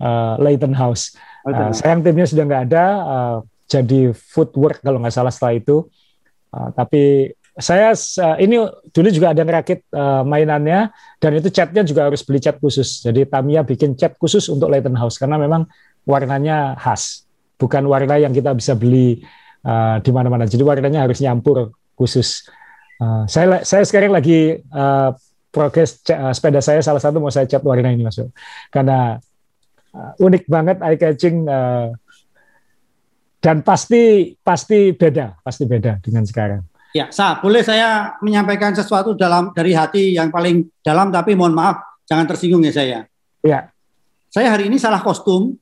eh, Leighton House. Uh, sayang timnya sudah nggak ada, uh, jadi footwork kalau nggak salah setelah itu. Uh, tapi saya uh, ini dulu juga ada ngerakit uh, mainannya dan itu catnya juga harus beli cat khusus. Jadi Tamiya bikin cat khusus untuk Leighton House karena memang warnanya khas, bukan warna yang kita bisa beli uh, di mana-mana. Jadi warnanya harus nyampur khusus. Uh, saya saya sekarang lagi uh, progres uh, sepeda saya salah satu mau saya cat warna ini masuk karena uh, unik banget eye catching uh, dan pasti pasti beda pasti beda dengan sekarang. Ya, Sa, boleh saya menyampaikan sesuatu dalam dari hati yang paling dalam, tapi mohon maaf, jangan tersinggung ya saya. Ya. Saya hari ini salah kostum.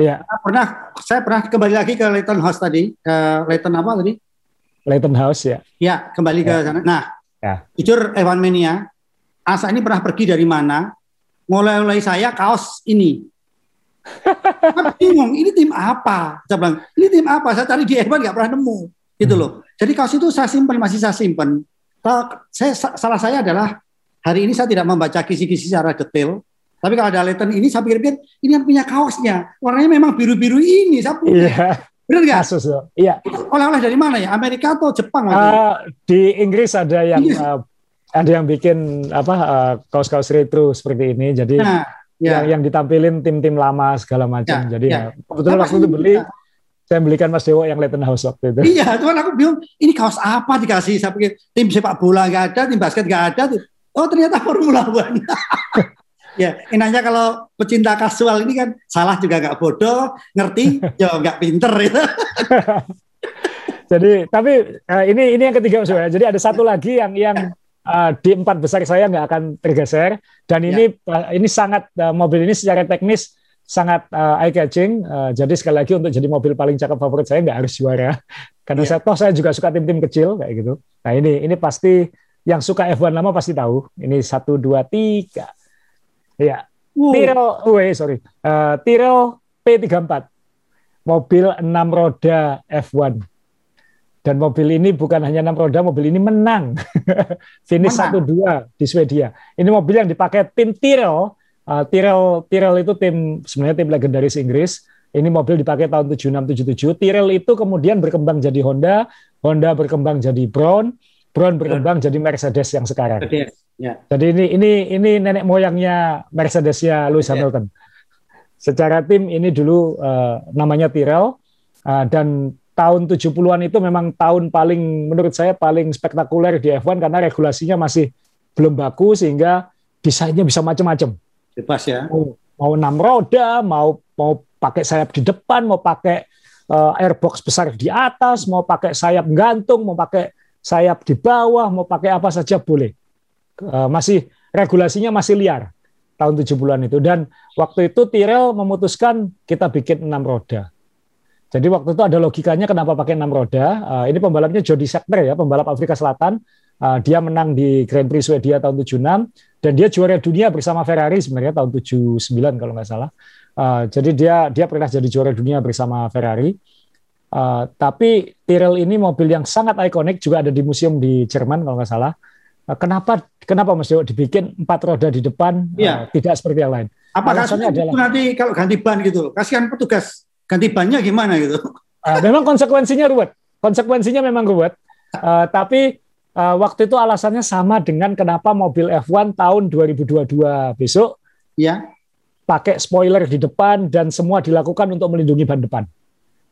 Ya. Pernah, saya pernah kembali lagi ke Leighton House tadi, ke Leighton apa tadi? Leighton House ya. Ya, kembali ya. ke sana. Nah, ya. jujur Evan Mania, Asa ini pernah pergi dari mana? Mulai-mulai saya kaos ini. bingung, ini tim apa? Saya bilang, ini tim apa? Saya cari di Evan nggak pernah nemu, gitu loh. Jadi kaos itu saya simpan, masih saya simpan. Saya, salah saya adalah hari ini saya tidak membaca kisi-kisi secara detail. Tapi kalau ada Leighton ini saya pikir-pikir ini yang punya kaosnya. Warnanya memang biru-biru ini. Saya punya. Iya. Benar nggak? Kasus Iya. Oleh-oleh dari mana ya? Amerika atau Jepang? Uh, di Inggris ada yang iya. uh, ada yang bikin apa uh, kaos-kaos retro seperti ini. Jadi nah, ya. yang yang ditampilin tim-tim lama segala macam. Ya, Jadi ya. ya kebetulan waktu itu beli ya saya belikan Mas Dewo yang Leighton House waktu itu. Iya, cuman aku bingung, ini kaos apa dikasih? Saya pikir tim sepak bola nggak ada, tim basket nggak ada. Oh ternyata Formula One. ya, enaknya kalau pecinta kasual ini kan salah juga nggak bodoh, ngerti, ya nggak pinter itu. Jadi, tapi uh, ini ini yang ketiga Mas Jadi ada satu lagi yang yang uh, di empat besar saya nggak akan tergeser dan ini ya. uh, ini sangat uh, mobil ini secara teknis sangat uh, eye catching. Uh, jadi sekali lagi untuk jadi mobil paling cakep favorit saya nggak harus juara, karena yeah. saya toh saya juga suka tim-tim kecil kayak gitu. Nah ini ini pasti yang suka F1 lama pasti tahu. Ini satu dua tiga, ya. Uh. Tyrrell, oh, sorry, uh, Tyrrell P34, mobil enam roda F1. Dan mobil ini bukan hanya enam roda, mobil ini menang. Finish satu dua di Swedia. Ini mobil yang dipakai tim Tyrrell Uh, Tyrrell Tyrrell itu tim sebenarnya tim legendaris Inggris. Ini mobil dipakai tahun 76 77. Tyrrell itu kemudian berkembang jadi Honda, Honda berkembang jadi Brown, Brown berkembang jadi Mercedes yang sekarang. Ya. Jadi ini ini ini nenek moyangnya Mercedesnya Lewis ya. Hamilton. Secara tim ini dulu uh, namanya Tyrrell uh, dan tahun 70-an itu memang tahun paling menurut saya paling spektakuler di F1 karena regulasinya masih belum baku sehingga desainnya bisa macam-macam. Bebas ya. Mau, mau enam roda, mau mau pakai sayap di depan, mau pakai uh, airbox besar di atas, mau pakai sayap gantung, mau pakai sayap di bawah, mau pakai apa saja boleh. Masih regulasinya masih liar tahun 70-an itu dan waktu itu Tyrrell memutuskan kita bikin enam roda. Jadi waktu itu ada logikanya kenapa pakai enam roda. Uh, ini pembalapnya Jody Scheckter ya, pembalap Afrika Selatan. Uh, dia menang di Grand Prix Swedia tahun 76 dan dia juara dunia bersama Ferrari sebenarnya tahun 79 kalau nggak salah. Uh, jadi dia dia pernah jadi juara dunia bersama Ferrari. Uh, tapi Tyrrell ini mobil yang sangat ikonik juga ada di museum di Jerman kalau nggak salah. Uh, kenapa kenapa Mas Dewo dibikin empat roda di depan ya. uh, tidak seperti yang lain? Apakah adalah nanti kalau ganti ban gitu, kasihan petugas ganti bannya gimana gitu? Uh, memang konsekuensinya ruwet. Konsekuensinya memang ruwet. Uh, tapi uh, waktu itu alasannya sama dengan kenapa mobil F1 tahun 2022 besok ya pakai spoiler di depan dan semua dilakukan untuk melindungi ban depan.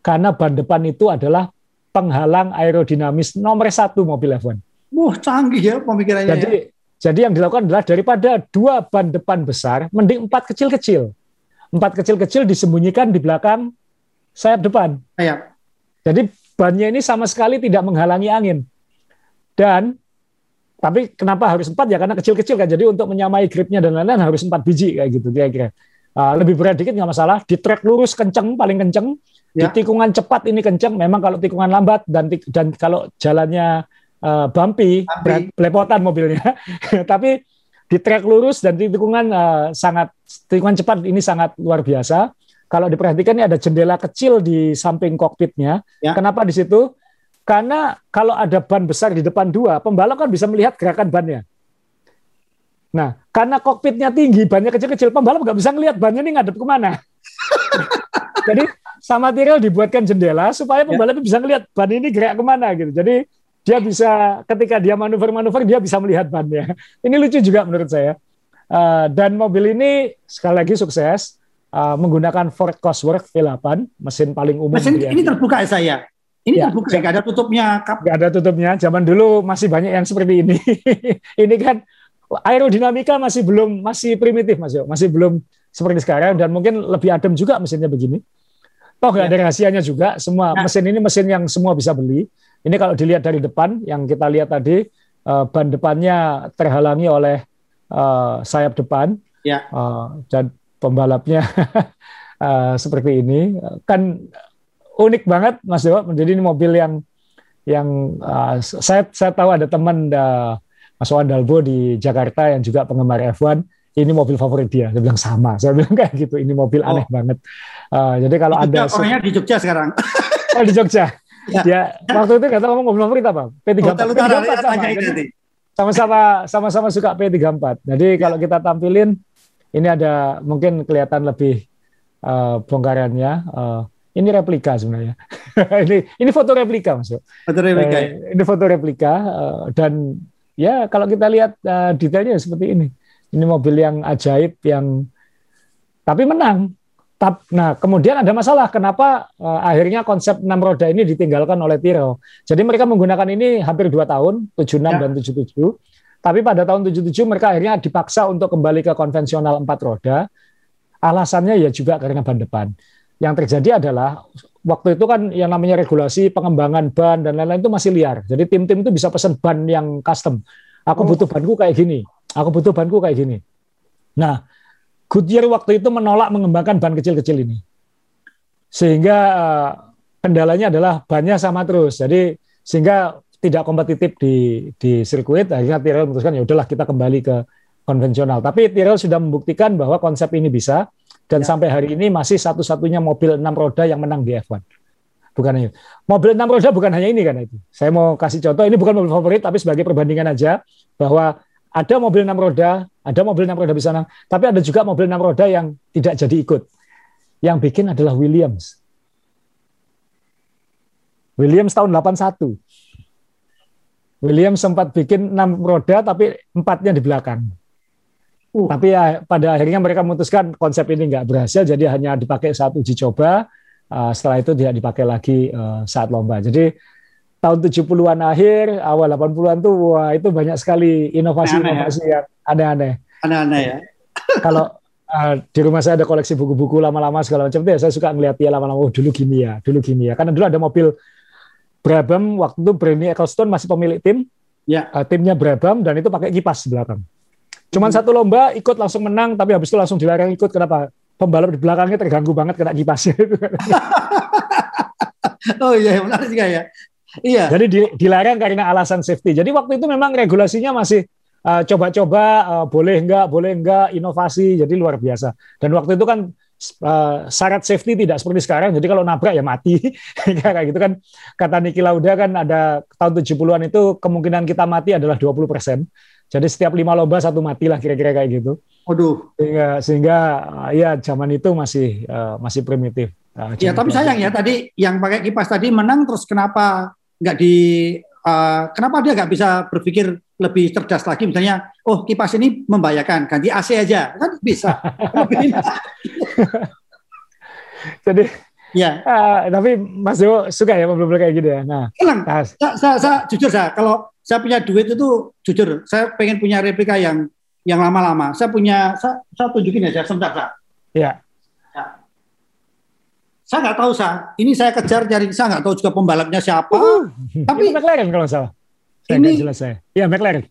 Karena ban depan itu adalah penghalang aerodinamis nomor satu mobil F1. Wah canggih ya pemikirannya. Jadi, ya. jadi yang dilakukan adalah daripada dua ban depan besar, mending empat kecil-kecil. Empat kecil-kecil disembunyikan di belakang sayap depan. Sayap. Jadi bannya ini sama sekali tidak menghalangi angin. Dan tapi kenapa harus empat ya karena kecil-kecil kan. Jadi untuk menyamai gripnya dan lain-lain harus empat biji kayak gitu kira-kira. Uh, lebih berat dikit nggak masalah. Di track lurus kenceng paling kenceng. Ya. Di tikungan cepat ini kenceng. Memang kalau tikungan lambat dan dan kalau jalannya uh, bumpy, bumpy. belepotan mobilnya. Tapi di track lurus dan di tikungan uh, sangat tikungan cepat ini sangat luar biasa. Kalau diperhatikan ini ada jendela kecil di samping kokpitnya. Ya. Kenapa di situ? Karena kalau ada ban besar di depan dua, pembalap kan bisa melihat gerakan bannya. Nah, karena kokpitnya tinggi, bannya kecil-kecil, pembalap nggak bisa ngelihat bannya ini ngadep ke mana. Jadi sama Tyrrell dibuatkan jendela supaya pembalap ya. bisa ngelihat ban ini gerak ke mana gitu. Jadi dia bisa ketika dia manuver-manuver dia bisa melihat bannya. Ini lucu juga menurut saya. Uh, dan mobil ini sekali lagi sukses uh, menggunakan Ford Cosworth V8, mesin paling umum. Mesin ini terbuka ya saya. Ini ya, terbuka, nggak ada tutupnya. Nggak ada tutupnya. Zaman dulu masih banyak yang seperti ini. ini kan aerodinamika masih belum masih primitif Mas Yo, masih belum seperti sekarang dan mungkin lebih adem juga mesinnya begini. Toh nggak ya. ada rahasianya juga. Semua nah. mesin ini mesin yang semua bisa beli. Ini kalau dilihat dari depan, yang kita lihat tadi uh, ban depannya terhalangi oleh uh, sayap depan, ya. uh, dan pembalapnya uh, seperti ini. Kan unik banget, Mas Dewa. Jadi ini mobil yang yang uh, saya saya tahu ada teman uh, Mas Wandalbo di Jakarta yang juga penggemar F1 ini mobil favorit dia. Dia bilang sama. Saya bilang kayak gitu. Ini mobil oh. aneh banget. Uh, jadi kalau di ada orangnya di Jogja sekarang. oh di Jogja. Ya. ya. waktu itu kata ngomong mobil favorit apa? P34. Hotel Utara, P34 sama. Sama-sama sama-sama suka P34. Jadi ya. kalau kita tampilin ini ada mungkin kelihatan lebih uh, bongkarannya. Uh, ini replika sebenarnya. ini ini foto replika masuk. Foto replika. Uh, ini foto replika uh, dan ya kalau kita lihat uh, detailnya seperti ini. Ini mobil yang ajaib yang tapi menang. Nah, kemudian ada masalah kenapa uh, akhirnya konsep enam roda ini ditinggalkan oleh Tiro. Jadi mereka menggunakan ini hampir dua tahun, 76 ya. dan 77. Tapi pada tahun 77 mereka akhirnya dipaksa untuk kembali ke konvensional empat roda. Alasannya ya juga karena ban depan. Yang terjadi adalah waktu itu kan yang namanya regulasi pengembangan ban dan lain-lain itu masih liar. Jadi tim-tim itu bisa pesan ban yang custom. Aku oh. butuh banku kayak gini. Aku butuh banku kayak gini. Nah, Goodyear waktu itu menolak mengembangkan ban kecil-kecil ini. Sehingga uh, kendalanya adalah bannya sama terus. Jadi sehingga tidak kompetitif di di sirkuit akhirnya Tyrrell memutuskan ya udahlah kita kembali ke konvensional. Tapi Tyrrell sudah membuktikan bahwa konsep ini bisa dan ya. sampai hari ini masih satu-satunya mobil enam roda yang menang di F1. Bukan hanya mobil enam roda bukan hanya ini kan itu. Saya mau kasih contoh ini bukan mobil favorit tapi sebagai perbandingan aja bahwa ada mobil enam roda, ada mobil enam roda di sana, tapi ada juga mobil enam roda yang tidak jadi ikut. Yang bikin adalah Williams. Williams tahun 81. Williams sempat bikin enam roda tapi empatnya di belakang. Uh. Tapi ya, pada akhirnya mereka memutuskan konsep ini nggak berhasil, jadi hanya dipakai saat uji coba. Uh, setelah itu tidak dipakai lagi uh, saat lomba. Jadi tahun 70-an akhir, awal 80-an tuh wah itu banyak sekali inovasi-inovasi ya. yang aneh-aneh. Aneh-aneh ya. Kalau uh, di rumah saya ada koleksi buku-buku lama-lama segala macam ya saya suka ngeliat dia lama-lama oh dulu gini ya, dulu gini ya. Karena dulu ada mobil Brabham waktu itu Bernie Ecclestone masih pemilik tim. Ya. Uh, timnya Brabham dan itu pakai kipas di belakang. Cuman hmm. satu lomba ikut langsung menang tapi habis itu langsung dilarang ikut kenapa? Pembalap di belakangnya terganggu banget kena kipasnya. oh iya menarik juga ya. Iya. Jadi dilarang karena alasan safety. Jadi waktu itu memang regulasinya masih uh, coba-coba uh, boleh enggak, boleh enggak, inovasi. Jadi luar biasa. Dan waktu itu kan uh, syarat safety tidak seperti sekarang. Jadi kalau nabrak ya mati. kayak gitu kan kata Niki Lauda kan ada tahun 70-an itu kemungkinan kita mati adalah 20 persen. Jadi setiap lima lomba satu mati lah kira-kira kayak gitu. Waduh. Sehingga sehingga ya zaman itu masih uh, masih primitif. Uh, ya tapi sayang ya tadi yang pakai kipas tadi menang terus kenapa nggak di uh, kenapa dia nggak bisa berpikir lebih cerdas lagi? Misalnya oh kipas ini membahayakan ganti AC aja. Kan bisa. Jadi ya. uh, tapi Mas Dewo suka ya mobil kayak gitu ya? Nah Elang, nah, saya, saya, saya jujur saya kalau saya punya duit itu jujur saya pengen punya replika yang yang lama-lama. Saya punya saya, saya tunjukin aja sebentar saya ya saya nggak tahu sa. Ini saya kejar cari saya nggak tahu juga pembalapnya siapa. Uh, tapi itu McLaren kalau salah. Saya ini jelas saya. Iya McLaren.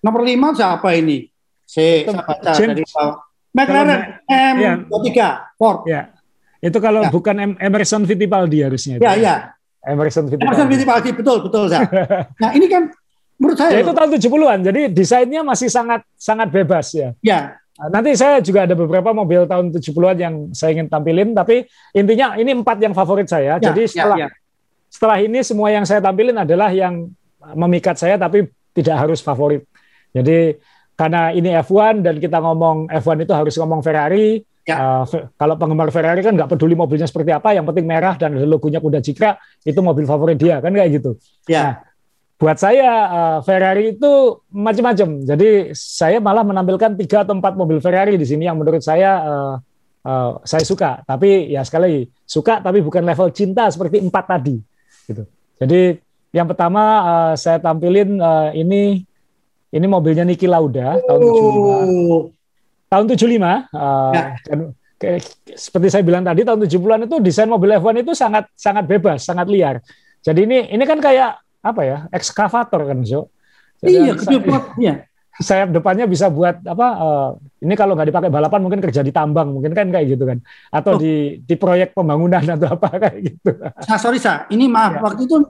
Nomor lima siapa ini? Saya baca dari bawah. McLaren M ya. tiga Ford. Ya. Itu kalau ya. bukan Emerson Fittipaldi harusnya. Iya, iya. Emerson Fittipaldi. Emerson Fittipaldi betul betul saya. nah ini kan menurut saya. Ya, itu tahun 70-an. Jadi desainnya masih sangat sangat bebas ya. Ya. Nanti saya juga ada beberapa mobil tahun 70-an yang saya ingin tampilin, tapi intinya ini empat yang favorit saya. Ya, Jadi ya, setelah ya, ya. setelah ini semua yang saya tampilin adalah yang memikat saya, tapi tidak harus favorit. Jadi karena ini F1 dan kita ngomong F1 itu harus ngomong Ferrari. Ya. Uh, kalau penggemar Ferrari kan nggak peduli mobilnya seperti apa, yang penting merah dan logonya kuda jikra itu mobil favorit dia kan kayak gitu. Ya. Nah, buat saya uh, Ferrari itu macam-macam. Jadi saya malah menampilkan tiga atau empat mobil Ferrari di sini yang menurut saya uh, uh, saya suka. Tapi ya sekali lagi suka tapi bukan level cinta seperti empat tadi. Gitu. Jadi yang pertama uh, saya tampilin uh, ini ini mobilnya Niki Lauda tahun 75. Tahun 75 uh, ya. dan seperti saya bilang tadi tahun 70-an itu desain mobil F1 itu sangat sangat bebas, sangat liar. Jadi ini ini kan kayak apa ya ekskavator kan Jo. Jadi iya, gede ya. Sayap depannya bisa buat apa? Uh, ini kalau nggak dipakai balapan mungkin kerja di tambang mungkin kan kayak gitu kan, atau oh. di di proyek pembangunan atau apa kayak gitu. Nah, sorry sa, ini maaf ya. waktu itu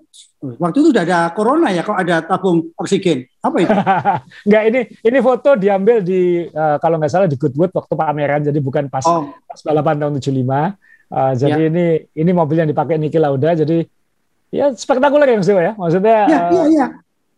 waktu itu udah ada corona ya, kok ada tabung oksigen apa itu? Enggak ini ini foto diambil di uh, kalau nggak salah di Goodwood waktu pameran, jadi bukan pas oh. pas balapan tahun 75. Uh, jadi ya. ini ini mobil yang dipakai Niki Lauda, jadi ya spektakuler ya maksudnya ya. Maksudnya ya, uh, ya, ya.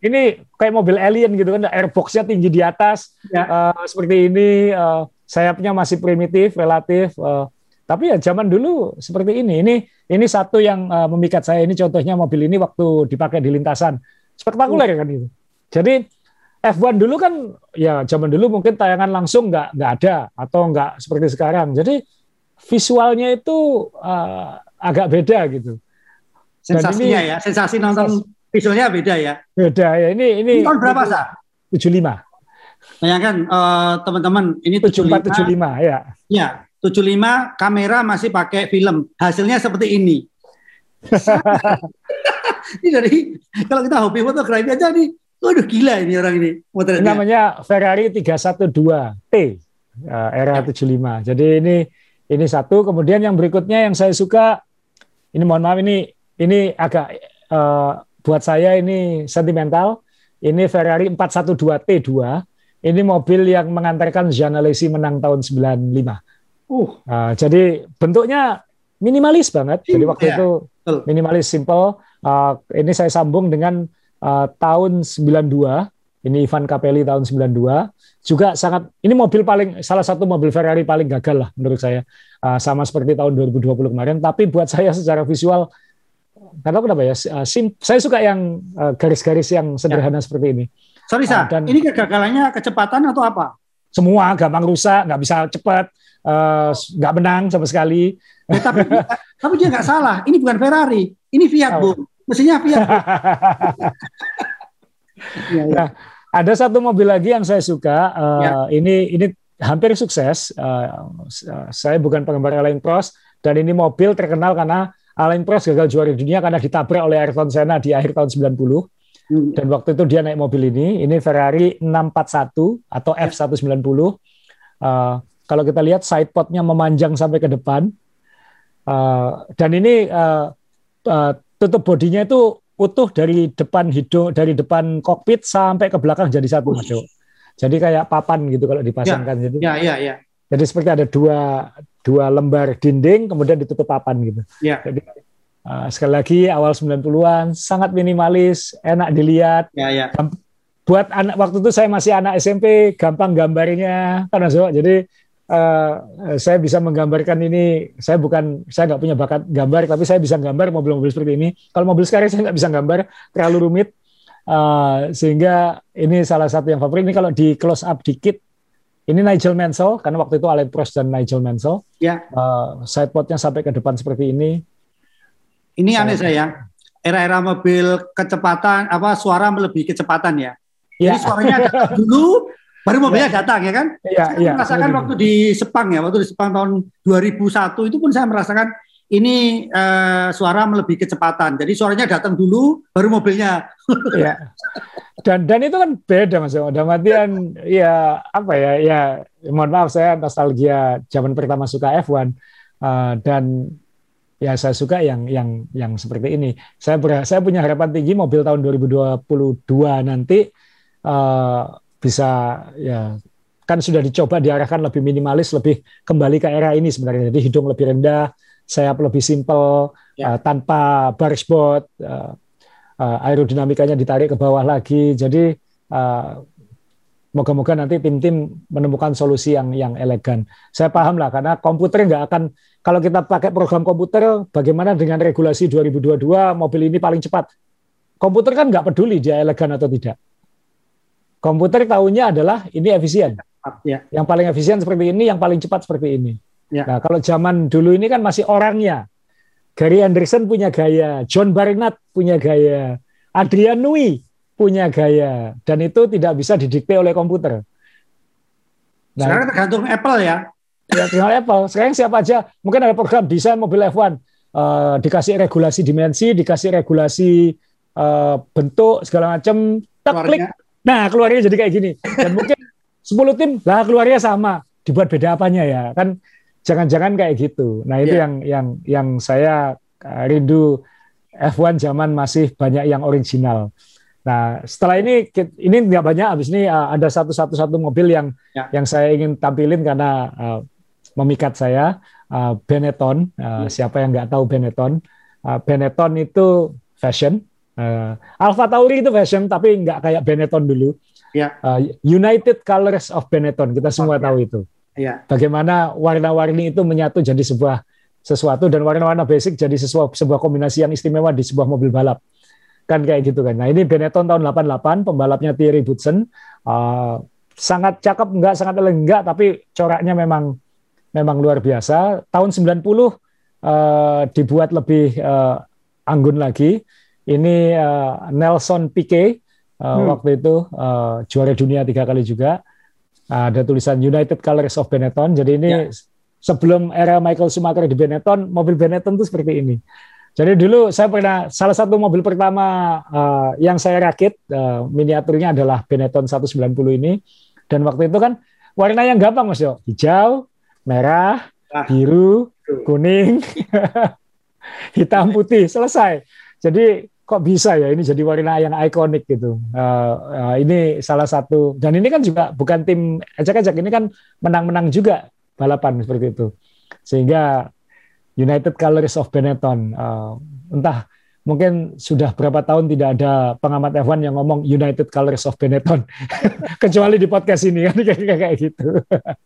ini kayak mobil alien gitu kan, airboxnya tinggi di atas ya. uh, seperti ini, uh, sayapnya masih primitif relatif. Uh, tapi ya zaman dulu seperti ini. Ini ini satu yang uh, memikat saya. Ini contohnya mobil ini waktu dipakai di lintasan, spektakuler uh. kan itu. Jadi F1 dulu kan ya zaman dulu mungkin tayangan langsung nggak nggak ada atau nggak seperti sekarang. Jadi visualnya itu uh, agak beda gitu. Sensasinya ini, ya, sensasi nonton visualnya beda ya. Beda ya. Ini ini, ini tahun berapa, Sa? 75. Bayangkan uh, teman-teman, ini 74 75 ya. Ya, 75 kamera masih pakai film. Hasilnya seperti ini. ini dari kalau kita hobi fotografi aja nih, waduh gila ini orang ini. Ini namanya Ferrari 312 T uh, era ya. 75. Jadi ini ini satu. Kemudian yang berikutnya yang saya suka, ini mohon maaf ini ini agak uh, buat saya ini sentimental. Ini Ferrari 412 T2. Ini mobil yang mengantarkan Jean Alesi menang tahun 95. Uh. Uh, jadi bentuknya minimalis banget. Jadi waktu yeah. itu minimalis simple. Uh, ini saya sambung dengan uh, tahun 92. Ini Ivan Capelli tahun 92. Juga sangat ini mobil paling salah satu mobil Ferrari paling gagal lah menurut saya. Uh, sama seperti tahun 2020 kemarin, tapi buat saya secara visual karena kenapa ya? Uh, sim, saya suka yang uh, garis-garis yang sederhana ya. seperti ini. Sorry, Sa, uh, dan ini kegagalannya kecepatan atau apa? Semua gampang rusak, nggak bisa cepat, nggak uh, menang sama sekali. Ya, tapi tapi dia nggak salah. Ini bukan Ferrari, ini Fiat, oh. Bu. Mesinnya Fiat. ya, ya. Nah, ada satu mobil lagi yang saya suka. Uh, ya. Ini ini hampir sukses. Uh, saya bukan penggemar Alain Prost dan ini mobil terkenal karena Alain Prost gagal juara dunia karena ditabrak oleh Ayrton Senna di akhir tahun 90. Hmm. Dan waktu itu dia naik mobil ini, ini Ferrari 641 atau ya. F190. Uh, kalau kita lihat side podnya memanjang sampai ke depan. Uh, dan ini uh, uh, tutup bodinya itu utuh dari depan hidung, dari depan kokpit sampai ke belakang jadi satu, Mas Jadi kayak papan gitu kalau dipasangkan. Ya, jadi, ya, ya, ya. Jadi seperti ada dua dua lembar dinding kemudian ditutup papan gitu. Ya. Jadi uh, sekali lagi awal 90-an sangat minimalis, enak dilihat. Ya, ya. Buat anak waktu itu saya masih anak SMP, gampang gambarnya karena so, jadi uh, saya bisa menggambarkan ini. Saya bukan saya nggak punya bakat gambar, tapi saya bisa gambar mobil-mobil seperti ini. Kalau mobil sekarang saya nggak bisa gambar, terlalu rumit. Uh, sehingga ini salah satu yang favorit. Ini kalau di close up dikit ini Nigel Mansell, karena waktu itu Alain Prost dan Nigel Mansell. Ya. Uh, sidepodnya sampai ke depan seperti ini. Ini saya, aneh saya. Era-era mobil kecepatan, apa suara melebihi kecepatan ya. ya. Jadi suaranya datang dulu, baru mobilnya ya. datang ya kan? Iya, iya. merasakan waktu di Sepang ya, waktu di Sepang tahun 2001 itu pun saya merasakan ini uh, suara melebihi kecepatan. Jadi suaranya datang dulu, baru mobilnya. Iya dan dan itu kan beda mas dalam artian ya apa ya ya mohon maaf saya nostalgia zaman pertama suka F1 uh, dan ya saya suka yang yang yang seperti ini saya ber, saya punya harapan tinggi mobil tahun 2022 nanti uh, bisa ya kan sudah dicoba diarahkan lebih minimalis lebih kembali ke era ini sebenarnya jadi hidung lebih rendah sayap lebih simple ya. uh, tanpa barspot uh, uh, aerodinamikanya ditarik ke bawah lagi. Jadi uh, moga-moga nanti tim-tim menemukan solusi yang yang elegan. Saya paham lah karena komputer nggak akan kalau kita pakai program komputer, bagaimana dengan regulasi 2022 mobil ini paling cepat? komputer kan nggak peduli dia elegan atau tidak. Komputer tahunya adalah ini efisien. Ya. Yang paling efisien seperti ini, yang paling cepat seperti ini. Ya. Nah, kalau zaman dulu ini kan masih orangnya. Gary Anderson punya gaya, John Barnett punya gaya, Adrian Nui punya gaya, dan itu tidak bisa didikte oleh komputer. Nah, Sekarang tergantung Apple ya. Ya, tergantung Apple. Sekarang siapa aja, mungkin ada program desain mobil F1, uh, eh, dikasih regulasi dimensi, dikasih regulasi uh, bentuk segala macam, tak klik, nah keluarnya jadi kayak gini. Dan mungkin 10 tim, lah keluarnya sama, dibuat beda apanya ya, kan jangan-jangan kayak gitu. Nah itu yeah. yang yang yang saya uh, rindu F1 zaman masih banyak yang original. Nah setelah ini ini nggak banyak. Habis ini uh, ada satu satu satu mobil yang yeah. yang saya ingin tampilin karena uh, memikat saya uh, Benetton. Uh, yeah. Siapa yang nggak tahu Benetton? Uh, Benetton itu fashion. Uh, Alfa Tauri itu fashion tapi nggak kayak Benetton dulu. Yeah. Uh, United Colors of Benetton kita semua okay. tahu itu. Ya. Bagaimana warna-warni itu menyatu jadi sebuah sesuatu dan warna-warna basic jadi sesuatu sebuah kombinasi yang istimewa di sebuah mobil balap. Kan kayak gitu kan. Nah, ini Benetton tahun 88, pembalapnya Thierry Boutsen. Uh, sangat cakep enggak, sangat enggak, tapi coraknya memang memang luar biasa. Tahun 90 uh, dibuat lebih uh, anggun lagi. Ini uh, Nelson Piquet uh, hmm. waktu itu uh, juara dunia tiga kali juga ada tulisan United Colors of Benetton. Jadi ini ya. sebelum era Michael Schumacher di Benetton, mobil Benetton itu seperti ini. Jadi dulu saya pernah salah satu mobil pertama uh, yang saya rakit uh, miniaturnya adalah Benetton 190 ini dan waktu itu kan warna yang gampang Mas Yo, hijau, merah, ah. biru, kuning, hitam putih selesai. Jadi kok bisa ya ini jadi warna yang ikonik gitu. Uh, uh, ini salah satu dan ini kan juga bukan tim ejak-ejak ini kan menang-menang juga balapan seperti itu. Sehingga United Colors of Benetton uh, entah mungkin sudah berapa tahun tidak ada pengamat F1 yang ngomong United Colors of Benetton kecuali di podcast ini kan kayak kayak gitu.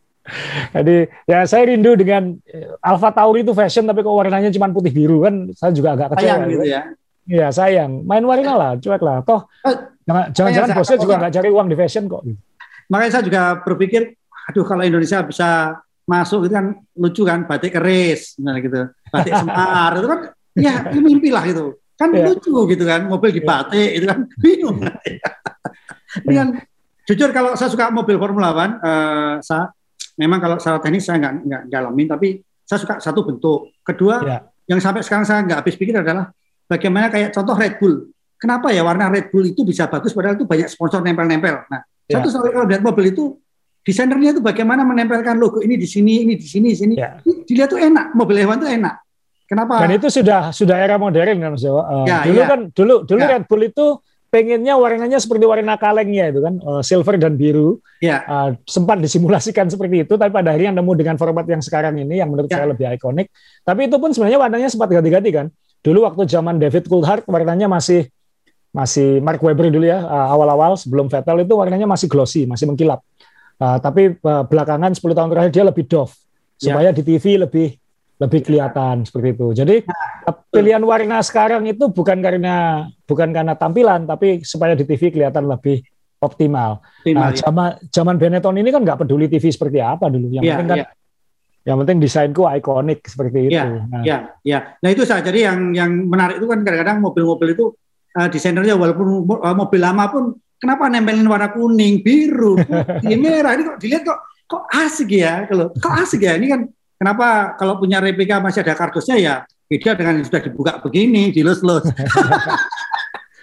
Jadi ya saya rindu dengan Alfa Tauri itu fashion tapi kok warnanya cuma putih biru kan saya juga agak kecewa. gitu ya. Iya sayang, main warna lah, cuek lah. Toh oh, jangan-jangan bosnya juga nggak cari uang di fashion kok. Makanya saya juga berpikir, aduh kalau Indonesia bisa masuk itu kan lucu kan, batik keris, misalnya gitu, batik semar itu kan, ya itu mimpi lah gitu. Kan ya. lucu gitu kan, mobil di iya. batik itu kan bingung. Ini kan jujur kalau saya suka mobil Formula One, uh, saya memang kalau secara teknis saya nggak nggak dalamin, tapi saya suka satu bentuk. Kedua, ya. yang sampai sekarang saya nggak habis pikir adalah Bagaimana kayak contoh Red Bull. Kenapa ya warna Red Bull itu bisa bagus padahal itu banyak sponsor nempel-nempel. Nah, ya. satu soal kalau lihat mobil itu desainernya itu bagaimana menempelkan logo ini di sini, ini di sini, di sini. Ya. Dilihat tuh enak, mobil hewan tuh enak. Kenapa? Dan itu sudah sudah era modern kan Mas Uh, ya, dulu ya. kan dulu dulu ya. Red Bull itu pengennya warnanya seperti warna kalengnya itu kan uh, silver dan biru. Ya. Uh, sempat disimulasikan seperti itu, tapi pada akhirnya nemu dengan format yang sekarang ini yang menurut ya. saya lebih ikonik. Tapi itu pun sebenarnya warnanya sempat ganti-ganti kan. Dulu waktu zaman David Coulthard warnanya masih masih Mark Webber dulu ya uh, awal-awal sebelum Vettel itu warnanya masih glossy, masih mengkilap. Uh, tapi uh, belakangan 10 tahun terakhir dia lebih doff ya. supaya di TV lebih lebih kelihatan seperti itu. Jadi nah, pilihan warna sekarang itu bukan karena bukan karena tampilan tapi supaya di TV kelihatan lebih optimal. optimal nah, ya. zaman zaman Benetton ini kan nggak peduli TV seperti apa dulu. Yang ya, penting kan ya. Yang penting desainku ikonik seperti itu. Ya, nah. ya, ya. Nah itu saja. Jadi yang yang menarik itu kan kadang-kadang mobil-mobil itu uh, desainernya walaupun uh, mobil lama pun kenapa nempelin warna kuning, biru, putih, merah. Ini kok dilihat kok kok asik ya kalau kok asik ya. Ini kan kenapa kalau punya replika masih ada kardusnya ya beda dengan yang sudah dibuka begini, dilus-lus.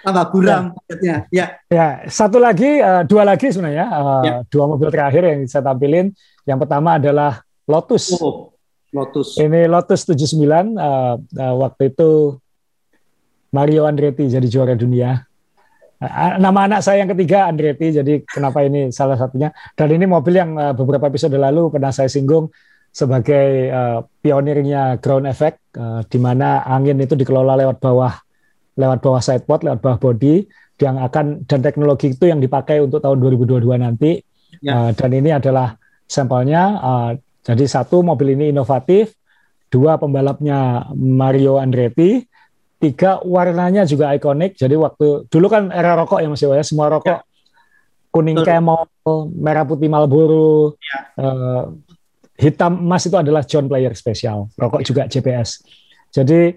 tambah buram ya. ya. Ya, satu lagi, uh, dua lagi sebenarnya, uh, ya. dua mobil terakhir yang saya tampilin. Yang pertama adalah Lotus. Oh, Lotus. Ini Lotus 79 uh, uh, waktu itu Mario Andretti jadi juara dunia. Uh, nama anak saya yang ketiga Andretti, jadi kenapa ini salah satunya. Dan ini mobil yang uh, beberapa episode lalu pernah saya singgung sebagai uh, pionirnya ground effect, uh, di mana angin itu dikelola lewat bawah, lewat bawah sidepod, lewat bawah body, yang akan dan teknologi itu yang dipakai untuk tahun 2022 nanti. Ya. Uh, dan ini adalah sampelnya. Uh, jadi satu mobil ini inovatif, dua pembalapnya Mario Andretti, tiga warnanya juga ikonik. Jadi waktu dulu kan era rokok ya Mas Dewa ya, semua rokok ya. kuning Camel, merah putih Marlboro, ya. uh, hitam emas itu adalah John Player spesial. Rokok ya. juga JPS. Jadi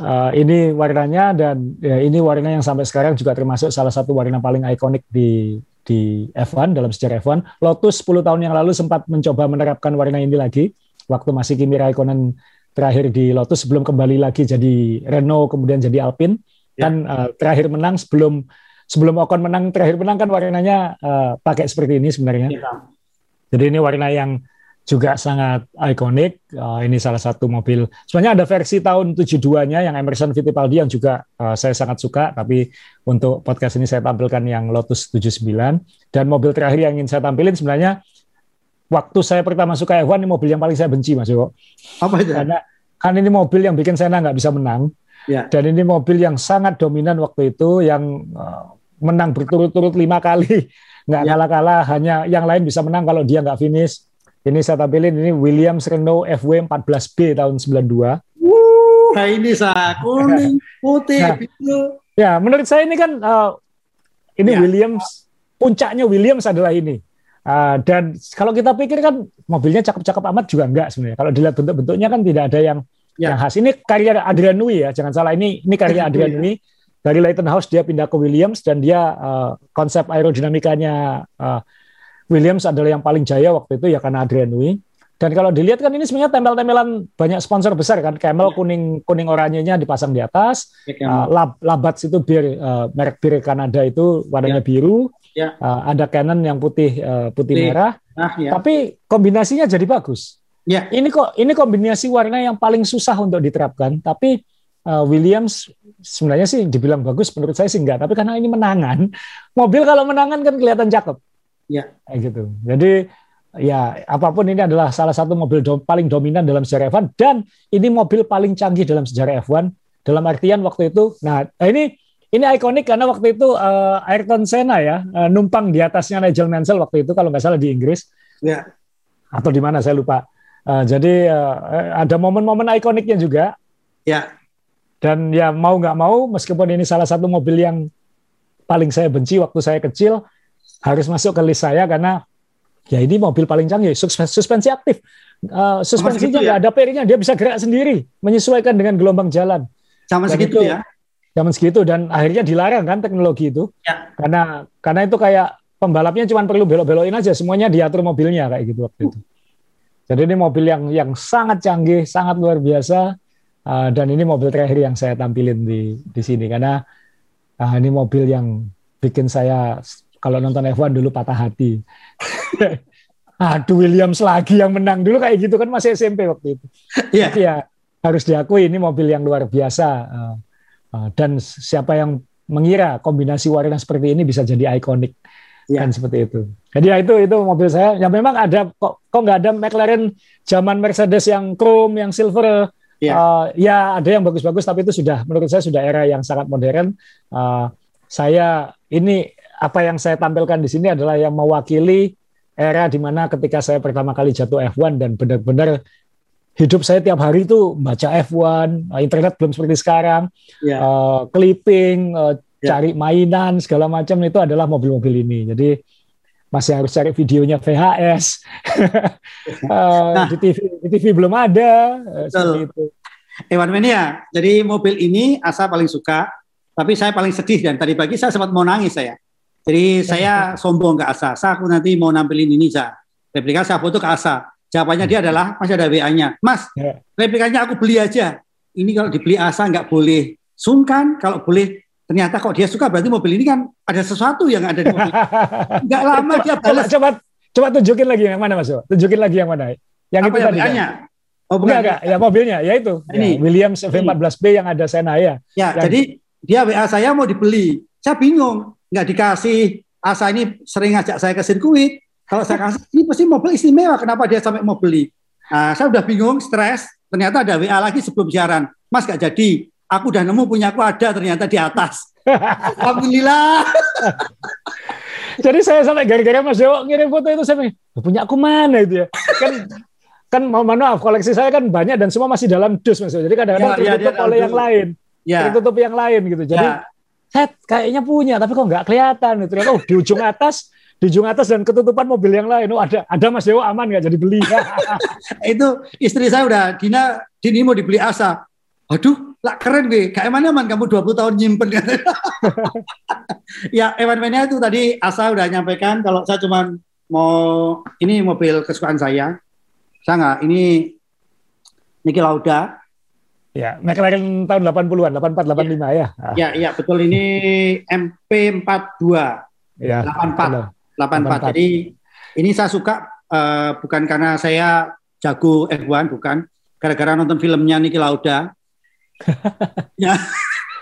uh, ini warnanya dan ya, ini warna yang sampai sekarang juga termasuk salah satu warna paling ikonik di di F1 dalam sejarah F1. Lotus 10 tahun yang lalu sempat mencoba menerapkan warna ini lagi waktu masih Kimi Raikkonen terakhir di Lotus sebelum kembali lagi jadi Renault kemudian jadi Alpine ya. kan uh, terakhir menang sebelum sebelum Ocon menang terakhir menang kan warnanya uh, pakai seperti ini sebenarnya. Ya. Jadi ini warna yang juga sangat ikonik. Uh, ini salah satu mobil. Sebenarnya ada versi tahun 72-nya yang Emerson Fittipaldi yang juga uh, saya sangat suka, tapi untuk podcast ini saya tampilkan yang Lotus 79. Dan mobil terakhir yang ingin saya tampilin sebenarnya waktu saya pertama suka F1 ini mobil yang paling saya benci Mas Joko. Apa itu? Karena kan ini mobil yang bikin saya nggak bisa menang. Ya. Dan ini mobil yang sangat dominan waktu itu yang uh, menang berturut-turut lima kali nggak ya. kalah-kalah hanya yang lain bisa menang kalau dia nggak finish. Ini saya tampilin ini Williams Renault FW 14B tahun 92. Wuh, nah ini sa kuning putih nah, Ya, menurut saya ini kan uh, ini ya. Williams puncaknya Williams adalah ini Uh, dan kalau kita pikir kan mobilnya cakep-cakep amat juga enggak sebenarnya. Kalau dilihat bentuk-bentuknya kan tidak ada yang ya. yang khas. Ini karya Adrian Nui ya, jangan salah. Ini ini karya Adrian Nui dari House dia pindah ke Williams dan dia uh, konsep aerodinamikanya uh, Williams adalah yang paling jaya waktu itu ya karena Adrian Nui. Dan kalau dilihat kan ini sebenarnya tempel-tempelan banyak sponsor besar kan. Camel ya. kuning kuning oranyenya dipasang di atas. Ya, uh, Lab, Labats itu bir uh, merek bir Kanada itu warnanya ya. biru. Ya. Uh, ada Canon yang putih uh, putih Di, merah. Ah, ya. Tapi kombinasinya jadi bagus. Ya. Ini kok ini kombinasi warna yang paling susah untuk diterapkan, tapi uh, Williams sebenarnya sih dibilang bagus menurut saya sih enggak, tapi karena ini menangan, mobil kalau menangan kan kelihatan cakep. Ya. Kayak gitu. Jadi ya apa pun ini adalah salah satu mobil do paling dominan dalam sejarah F1 dan ini mobil paling canggih dalam sejarah F1 dalam artian waktu itu. Nah, ini ini ikonik karena waktu itu uh, Ayrton Senna ya uh, numpang di atasnya Nigel Mansell waktu itu kalau nggak salah di Inggris. Ya. Atau di mana saya lupa. Uh, jadi uh, ada momen-momen ikoniknya juga. Ya. Dan ya mau nggak mau meskipun ini salah satu mobil yang paling saya benci waktu saya kecil harus masuk ke list saya karena ya ini mobil paling canggih suspensi, suspensi aktif. Uh, suspensinya nggak ya? ada perinya dia bisa gerak sendiri menyesuaikan dengan gelombang jalan. Sama segitu itu, ya zaman segitu dan akhirnya dilarang kan teknologi itu ya. karena karena itu kayak pembalapnya cuma perlu belok-belokin aja semuanya diatur mobilnya kayak gitu waktu itu jadi ini mobil yang yang sangat canggih sangat luar biasa uh, dan ini mobil terakhir yang saya tampilin di di sini karena uh, ini mobil yang bikin saya kalau nonton F1 dulu patah hati aduh Williams lagi yang menang dulu kayak gitu kan masih SMP waktu itu yeah. ya harus diakui ini mobil yang luar biasa uh, Ah, dan siapa yang mengira kombinasi warna seperti ini bisa jadi ikonik ya. kan seperti itu. Jadi ya itu itu mobil saya. Ya memang ada kok kok nggak ada McLaren zaman Mercedes yang chrome, yang silver. Ya. Uh, ya ada yang bagus-bagus tapi itu sudah menurut saya sudah era yang sangat modern. Uh, saya ini apa yang saya tampilkan di sini adalah yang mewakili era di mana ketika saya pertama kali jatuh F1 dan benar-benar hidup saya tiap hari itu baca F1, eh, internet belum seperti sekarang, yeah. Ya. uh, clipping, uh, yeah. cari mainan segala macam itu adalah mobil-mobil ini. Jadi masih harus cari videonya VHS. uh, eh, nah, di TV di TV belum ada seperti itu. Ewan Mania, jadi mobil ini Asa paling suka, tapi saya paling sedih dan tadi pagi saya sempat mau nangis saya. Jadi saya sombong ke Asa, saya aku nanti mau nampilin ini saya. Replika saya foto ke Asa Jawabannya dia adalah masih ada WA-nya. Mas, ya. replikanya aku beli aja. Ini kalau dibeli asa nggak boleh sungkan. Kalau boleh ternyata kok dia suka berarti mobil ini kan ada sesuatu yang ada di mobil. Nggak lama dia balas. Coba, coba, tunjukin lagi yang mana Mas. Tunjukin lagi yang mana. Yang Apa itu tadi. Kan? Oh, bukan. Enggak, enggak. Ya mobilnya, ya itu. Ini. Ya, Williams V14B yang ada Sena ya. Ya, yang... jadi dia WA saya mau dibeli. Saya bingung. Nggak dikasih. Asa ini sering ngajak saya ke sirkuit kalau saya kasih, ini pasti mobil istimewa. Kenapa dia sampai mau beli? Nah, saya udah bingung, stres. Ternyata ada WA lagi sebelum siaran. Mas gak jadi. Aku udah nemu punya aku ada ternyata di atas. Alhamdulillah. jadi saya sampai gara-gara Mas Dewo ngirim foto itu saya punya aku mana itu ya? Kan kan mohon maaf koleksi saya kan banyak dan semua masih dalam dus Mas Dewo. Jadi kadang-kadang ya, ya, tertutup oleh yang lain. ya. tertutup yang lain gitu. Jadi ya. Saya kayaknya punya tapi kok nggak kelihatan gitu. Oh, di ujung atas di ujung atas dan ketutupan mobil yang lain. Oh ada ada Mas Dewa aman nggak jadi beli? itu istri saya udah Dina Dini mau dibeli Asa. Aduh, lah keren gue. Kayak mana man kamu 20 tahun nyimpen ya, Evan Mania itu tadi Asa udah nyampaikan kalau saya cuman mau ini mobil kesukaan saya. Saya nggak, ini Niki Lauda. Ya, McLaren tahun 80-an, 84, 85 ya. Ya, ya, ya betul. Ini MP42. Ya, 84. 84. 84. Jadi ini saya suka uh, bukan karena saya jago F1 bukan, gara-gara nonton filmnya Niki Lauda. ya.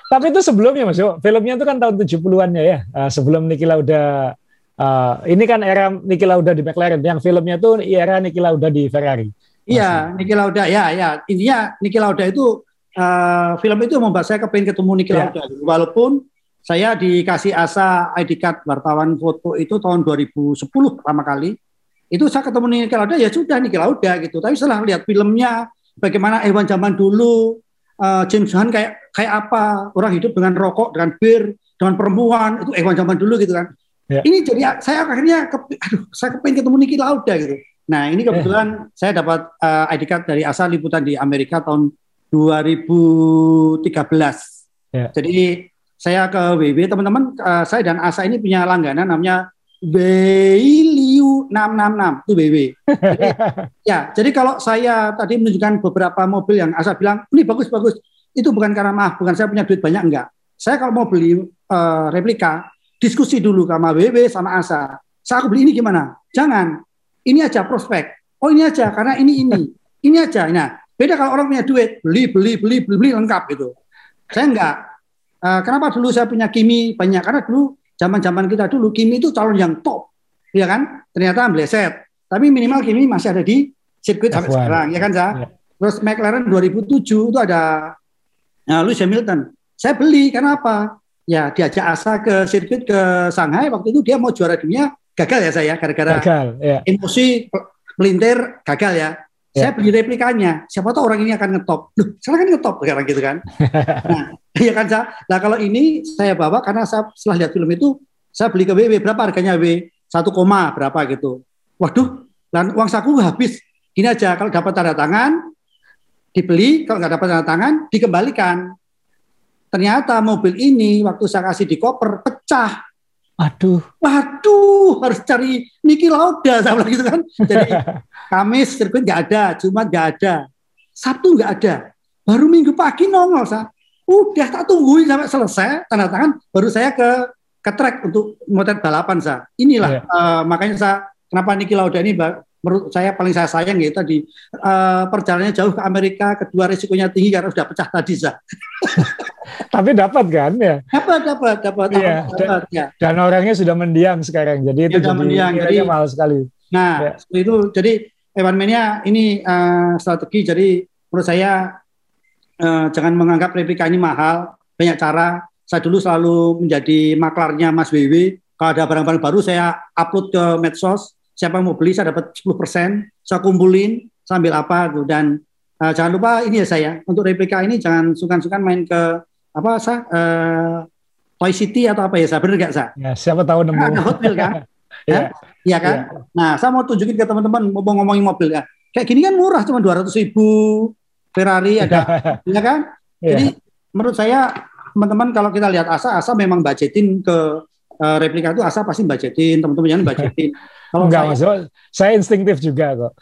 Tapi itu sebelumnya Mas Yo, filmnya itu kan tahun 70-an ya, uh, sebelum Niki Lauda uh, ini kan era Niki Lauda di McLaren, yang filmnya itu era Niki Lauda di Ferrari. Iya, Niki Lauda, ya, ya. Intinya Niki Lauda itu uh, film itu membuat saya kepengen ketemu Niki ya. Lauda. Walaupun saya dikasih asa ID card wartawan foto itu tahun 2010 pertama kali. Itu saya ketemu Niki Lauda ya sudah Niki Lauda gitu. Tapi setelah lihat filmnya bagaimana hewan zaman dulu uh, James Hunt kayak kayak apa orang hidup dengan rokok, dengan bir, dengan perempuan itu hewan zaman dulu gitu kan. Ya. Ini jadi saya akhirnya ke, aduh saya kepengen ketemu Niki Lauda gitu. Nah ini kebetulan ya. saya dapat uh, ID card dari asal liputan di Amerika tahun 2013. Ya. Jadi saya ke WB teman-teman uh, saya dan Asa ini punya langganan namanya Beiliu 666 itu BW. Jadi, ya, jadi kalau saya tadi menunjukkan beberapa mobil yang Asa bilang ini bagus-bagus, itu bukan karena maaf, bukan saya punya duit banyak enggak. Saya kalau mau beli uh, replika, diskusi dulu sama WW sama Asa. Saya aku beli ini gimana? Jangan. Ini aja prospek. Oh ini aja karena ini ini. Ini aja. Nah, beda kalau orang punya duit, beli beli beli beli, beli lengkap gitu. Saya enggak Uh, kenapa dulu saya punya Kimi banyak? Karena dulu zaman-zaman kita dulu Kimi itu calon yang top, ya kan? Ternyata meleset. Tapi minimal Kimi masih ada di sirkuit sampai sekarang, ya kan, Sa? Yeah. Terus McLaren 2007 itu ada uh, Lewis Hamilton. Saya beli karena apa? Ya diajak asa ke sirkuit ke Shanghai waktu itu dia mau juara dunia gagal ya saya gara-gara yeah. emosi melintir gagal ya. Yeah. Saya beli replikanya. Siapa tahu orang ini akan ngetop. Loh, sekarang kan ngetop sekarang gitu kan. nah, iya kan saya. Nah kalau ini saya bawa karena saya setelah lihat film itu saya beli ke WW berapa harganya W satu koma berapa gitu. Waduh, dan uang saku habis. Gini aja kalau dapat tanda tangan dibeli, kalau nggak dapat tanda tangan dikembalikan. Ternyata mobil ini waktu saya kasih di koper pecah. Waduh. Waduh, harus cari Niki Lauda sama gitu kan. Jadi Kamis sirkuit nggak ada, Jumat nggak ada, Sabtu nggak ada. Baru minggu pagi nongol sa. Udah tak tungguin sampai selesai tanda tangan, baru saya ke ke track untuk motret balapan sa. Inilah yeah. uh, makanya saya kenapa Niki Lauda ini menurut saya paling saya sayang ya tadi uh, perjalanannya jauh ke Amerika, kedua risikonya tinggi karena sudah pecah tadi sa. Tapi dapat kan ya? Dapat, dapat, dapat. Iya, dapat, dan, ya. dan orangnya sudah mendiam sekarang, jadi itu ya, jadi mendiam, jadi mahal sekali. Nah, ya. itu. Jadi Evan Mania ini uh, strategi. Jadi menurut saya uh, jangan menganggap replika ini mahal. Banyak cara. Saya dulu selalu menjadi maklarnya Mas WW. Kalau ada barang-barang baru saya upload ke medsos. Siapa yang mau beli saya dapat 10%. Saya kumpulin sambil apa tuh dan uh, jangan lupa ini ya saya untuk replika ini jangan sungkan-sungkan main ke apa sa uh, Toy City atau apa ya saya benar nggak sa? Ya, siapa tahu nemu. Ada Hot Wheels kan? ya. Iya kan? Ya. Nah, saya mau tunjukin ke teman-teman mau ngomongin mobil ya. Kayak gini kan murah cuma dua ratus ribu Ferrari ada, ya kan? Ya. Jadi menurut saya teman-teman kalau kita lihat Asa, Asa memang budgetin ke uh, replika itu Asa pasti budgetin, teman-teman jangan budgetin. Kalau Enggak, saya, mas, saya instinktif juga kok.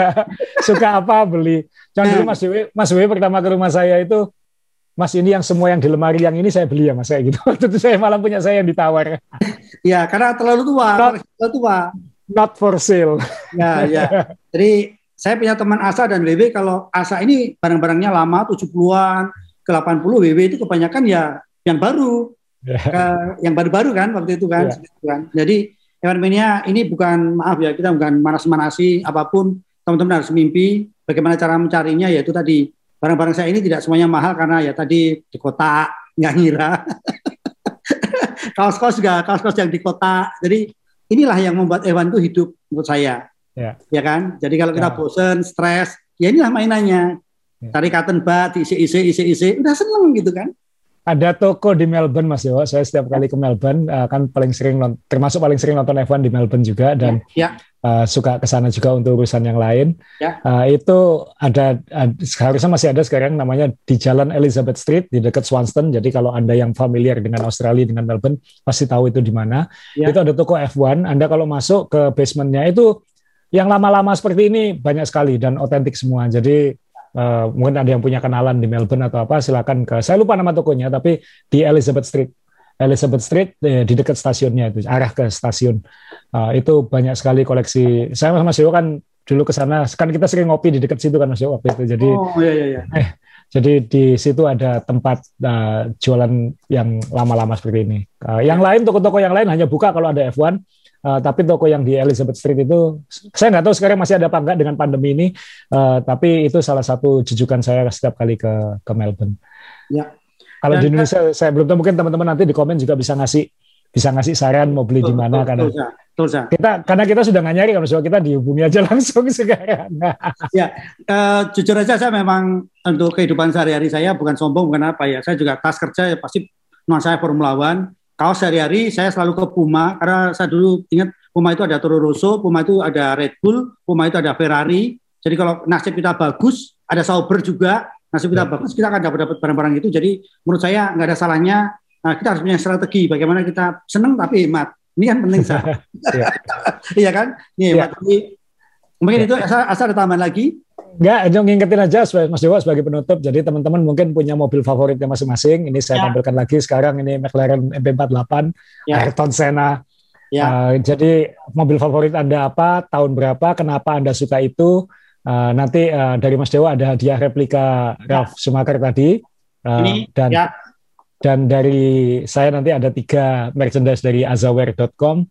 Suka apa beli. Jangan dulu Mas Dewi, Mas Dewi pertama ke rumah saya itu Mas ini yang semua yang di lemari yang ini saya beli ya Mas kayak gitu. Itu saya malah punya saya yang ditawar. Ya karena terlalu tua. Not, terlalu tua. Not for sale. Ya ya. Jadi saya punya teman Asa dan WW kalau Asa ini barang-barangnya lama 70-an ke 80 WW itu kebanyakan ya yang baru. Yeah. yang baru-baru kan waktu itu kan. Yeah. kan. Jadi Mania ini bukan maaf ya kita bukan manas-manasi apa pun teman-teman harus mimpi bagaimana cara mencarinya yaitu tadi barang-barang saya ini tidak semuanya mahal karena ya tadi di kota nggak ngira. kaos-kaos juga kaos-kaos yang di kota. Jadi inilah yang membuat Evan itu hidup menurut saya. Ya, ya kan? Jadi kalau kita ya. bosen, stres, ya inilah mainannya. Ya. Cari cotton bud, isi-isi, isi-isi, udah seneng gitu kan. Ada toko di Melbourne Mas Dewa. Saya setiap kali ke Melbourne uh, kan paling sering termasuk paling sering nonton F1 di Melbourne juga dan ya, ya. Uh, suka ke sana juga untuk urusan yang lain. Ya. Uh, itu ada uh, seharusnya masih ada sekarang namanya di Jalan Elizabeth Street di dekat Swanston. Jadi kalau Anda yang familiar dengan Australia dengan Melbourne pasti tahu itu di mana. Ya. Itu ada toko F1. Anda kalau masuk ke basementnya itu yang lama-lama seperti ini banyak sekali dan otentik semua. Jadi Uh, mungkin ada yang punya kenalan di Melbourne atau apa, silakan ke. Saya lupa nama tokonya, tapi di Elizabeth Street, Elizabeth Street eh, di dekat stasiunnya itu, arah ke stasiun. Uh, itu banyak sekali koleksi. Saya Mas Dewo kan dulu ke sana, kan kita sering ngopi di dekat situ kan Mas waktu itu. Jadi, oh iya iya. iya. Eh, jadi di situ ada tempat uh, jualan yang lama-lama seperti ini. Uh, yang lain toko-toko yang lain hanya buka kalau ada F1 Uh, tapi toko yang di Elizabeth Street itu saya nggak tahu sekarang masih ada apa enggak dengan pandemi ini. Uh, tapi itu salah satu jujukan saya setiap kali ke ke Melbourne. Ya. Kalau di Indonesia saya belum tahu mungkin teman-teman nanti di komen juga bisa ngasih bisa ngasih saran mau beli di mana karena betul, kita karena kita sudah nggak nyari kalau kita dihubungi aja langsung sekarang. ya, uh, jujur aja saya memang untuk kehidupan sehari-hari saya bukan sombong bukan apa ya. Saya juga tas kerja ya pasti nuansa Formula One kaos sehari-hari saya selalu ke Puma karena saya dulu ingat Puma itu ada Toro Rosso, Puma itu ada Red Bull, Puma itu ada Ferrari. Jadi kalau nasib kita bagus, ada Sauber juga, nasib kita ya. bagus kita akan dapat dapat barang-barang itu. Jadi menurut saya nggak ada salahnya nah, kita harus punya strategi bagaimana kita senang tapi hemat. Ini kan penting saya. Iya kan? Hemat. Ya. mungkin ya. itu asal, asal ada tambahan lagi. Enggak, dong ngingetin aja Mas Dewa sebagai penutup. Jadi teman-teman mungkin punya mobil favoritnya masing-masing. Ini saya ya. tampilkan lagi sekarang ini McLaren MP48, ya. Ayrton Senna. Ya. Uh, jadi mobil favorit Anda apa, tahun berapa, kenapa Anda suka itu? Uh, nanti uh, dari Mas Dewa ada hadiah replika ya. Ralf Schumacher tadi. Uh, ini, dan ya. dan dari saya nanti ada tiga merchandise dari azaware.com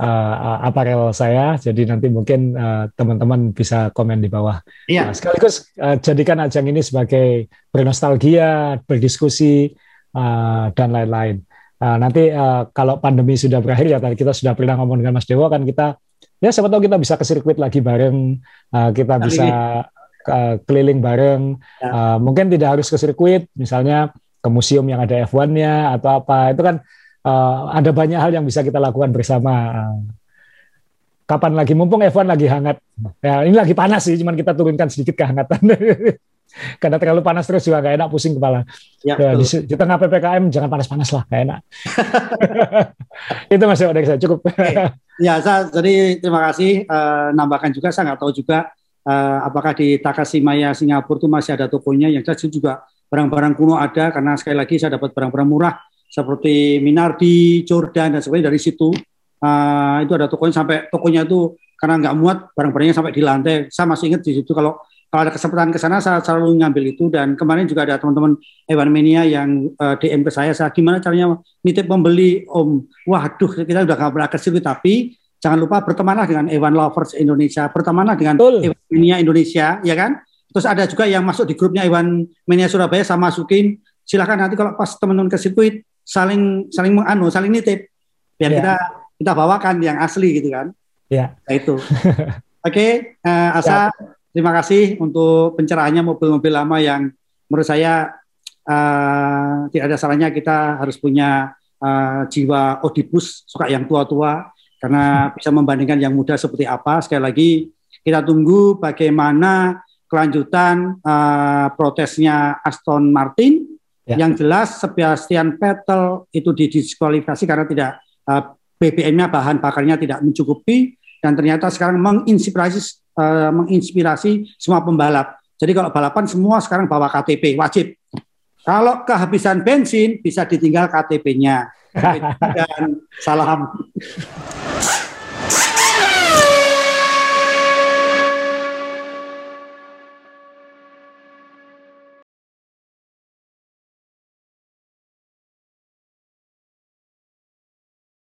uh, aparel saya. Jadi nanti mungkin uh, teman-teman bisa komen di bawah. Iya. Uh, sekaligus uh, jadikan ajang ini sebagai bernostalgia, berdiskusi uh, dan lain-lain. Uh, nanti uh, kalau pandemi sudah berakhir ya tadi kita sudah pernah ngomong dengan Mas Dewa kan kita ya siapa tahu kita bisa ke sirkuit lagi bareng, uh, kita Kali bisa uh, keliling bareng. Ya. Uh, mungkin tidak harus ke sirkuit, misalnya ke museum yang ada F1-nya atau apa. Itu kan uh, ada banyak hal yang bisa kita lakukan bersama. kapan lagi mumpung F1 lagi hangat. Ya, ini lagi panas sih, cuman kita turunkan sedikit kehangatan. Karena terlalu panas terus juga gak enak pusing kepala. Ya, ya, di, di tengah PPKM jangan panas-panas lah, gak enak. Itu masih dari saya cukup. ya, saya jadi terima kasih. Uh, nambahkan juga saya nggak tahu juga uh, apakah di Takashimaya Singapura itu masih ada tokonya yang saya juga barang-barang kuno ada karena sekali lagi saya dapat barang-barang murah seperti Minardi, Jordan dan sebagainya dari situ. Uh, itu ada tokonya sampai tokonya itu karena nggak muat barang-barangnya sampai di lantai. Saya masih ingat di situ kalau kalau ada kesempatan ke sana saya selalu ngambil itu dan kemarin juga ada teman-teman Evan Mania yang uh, DM ke saya, saya gimana caranya nitip membeli Om. Waduh, kita udah nggak pernah ke situ tapi jangan lupa bertemanlah dengan Evan Lovers Indonesia, bertemanlah dengan Betul. Evan Mania Indonesia, ya kan? Terus ada juga yang masuk di grupnya Evan Mania Surabaya sama masukin. Silahkan nanti kalau pas teman-teman ke sirkuit saling saling menganu, saling nitip biar yeah. kita kita bawakan yang asli gitu kan. Ya. Yeah. Nah, itu. Oke, okay, uh, eh, Asa, yeah. terima kasih untuk pencerahannya mobil-mobil lama yang menurut saya uh, tidak ada salahnya kita harus punya uh, jiwa odipus, suka yang tua-tua karena bisa membandingkan yang muda seperti apa. Sekali lagi kita tunggu bagaimana kelanjutan uh, protesnya Aston Martin Ya. Yang jelas Sebastian Vettel itu didiskualifikasi karena tidak uh, BBM-nya bahan bakarnya tidak mencukupi dan ternyata sekarang menginspirasi uh, menginspirasi semua pembalap. Jadi kalau balapan semua sekarang bawa KTP wajib. Kalau kehabisan bensin bisa ditinggal KTP-nya. dan salam.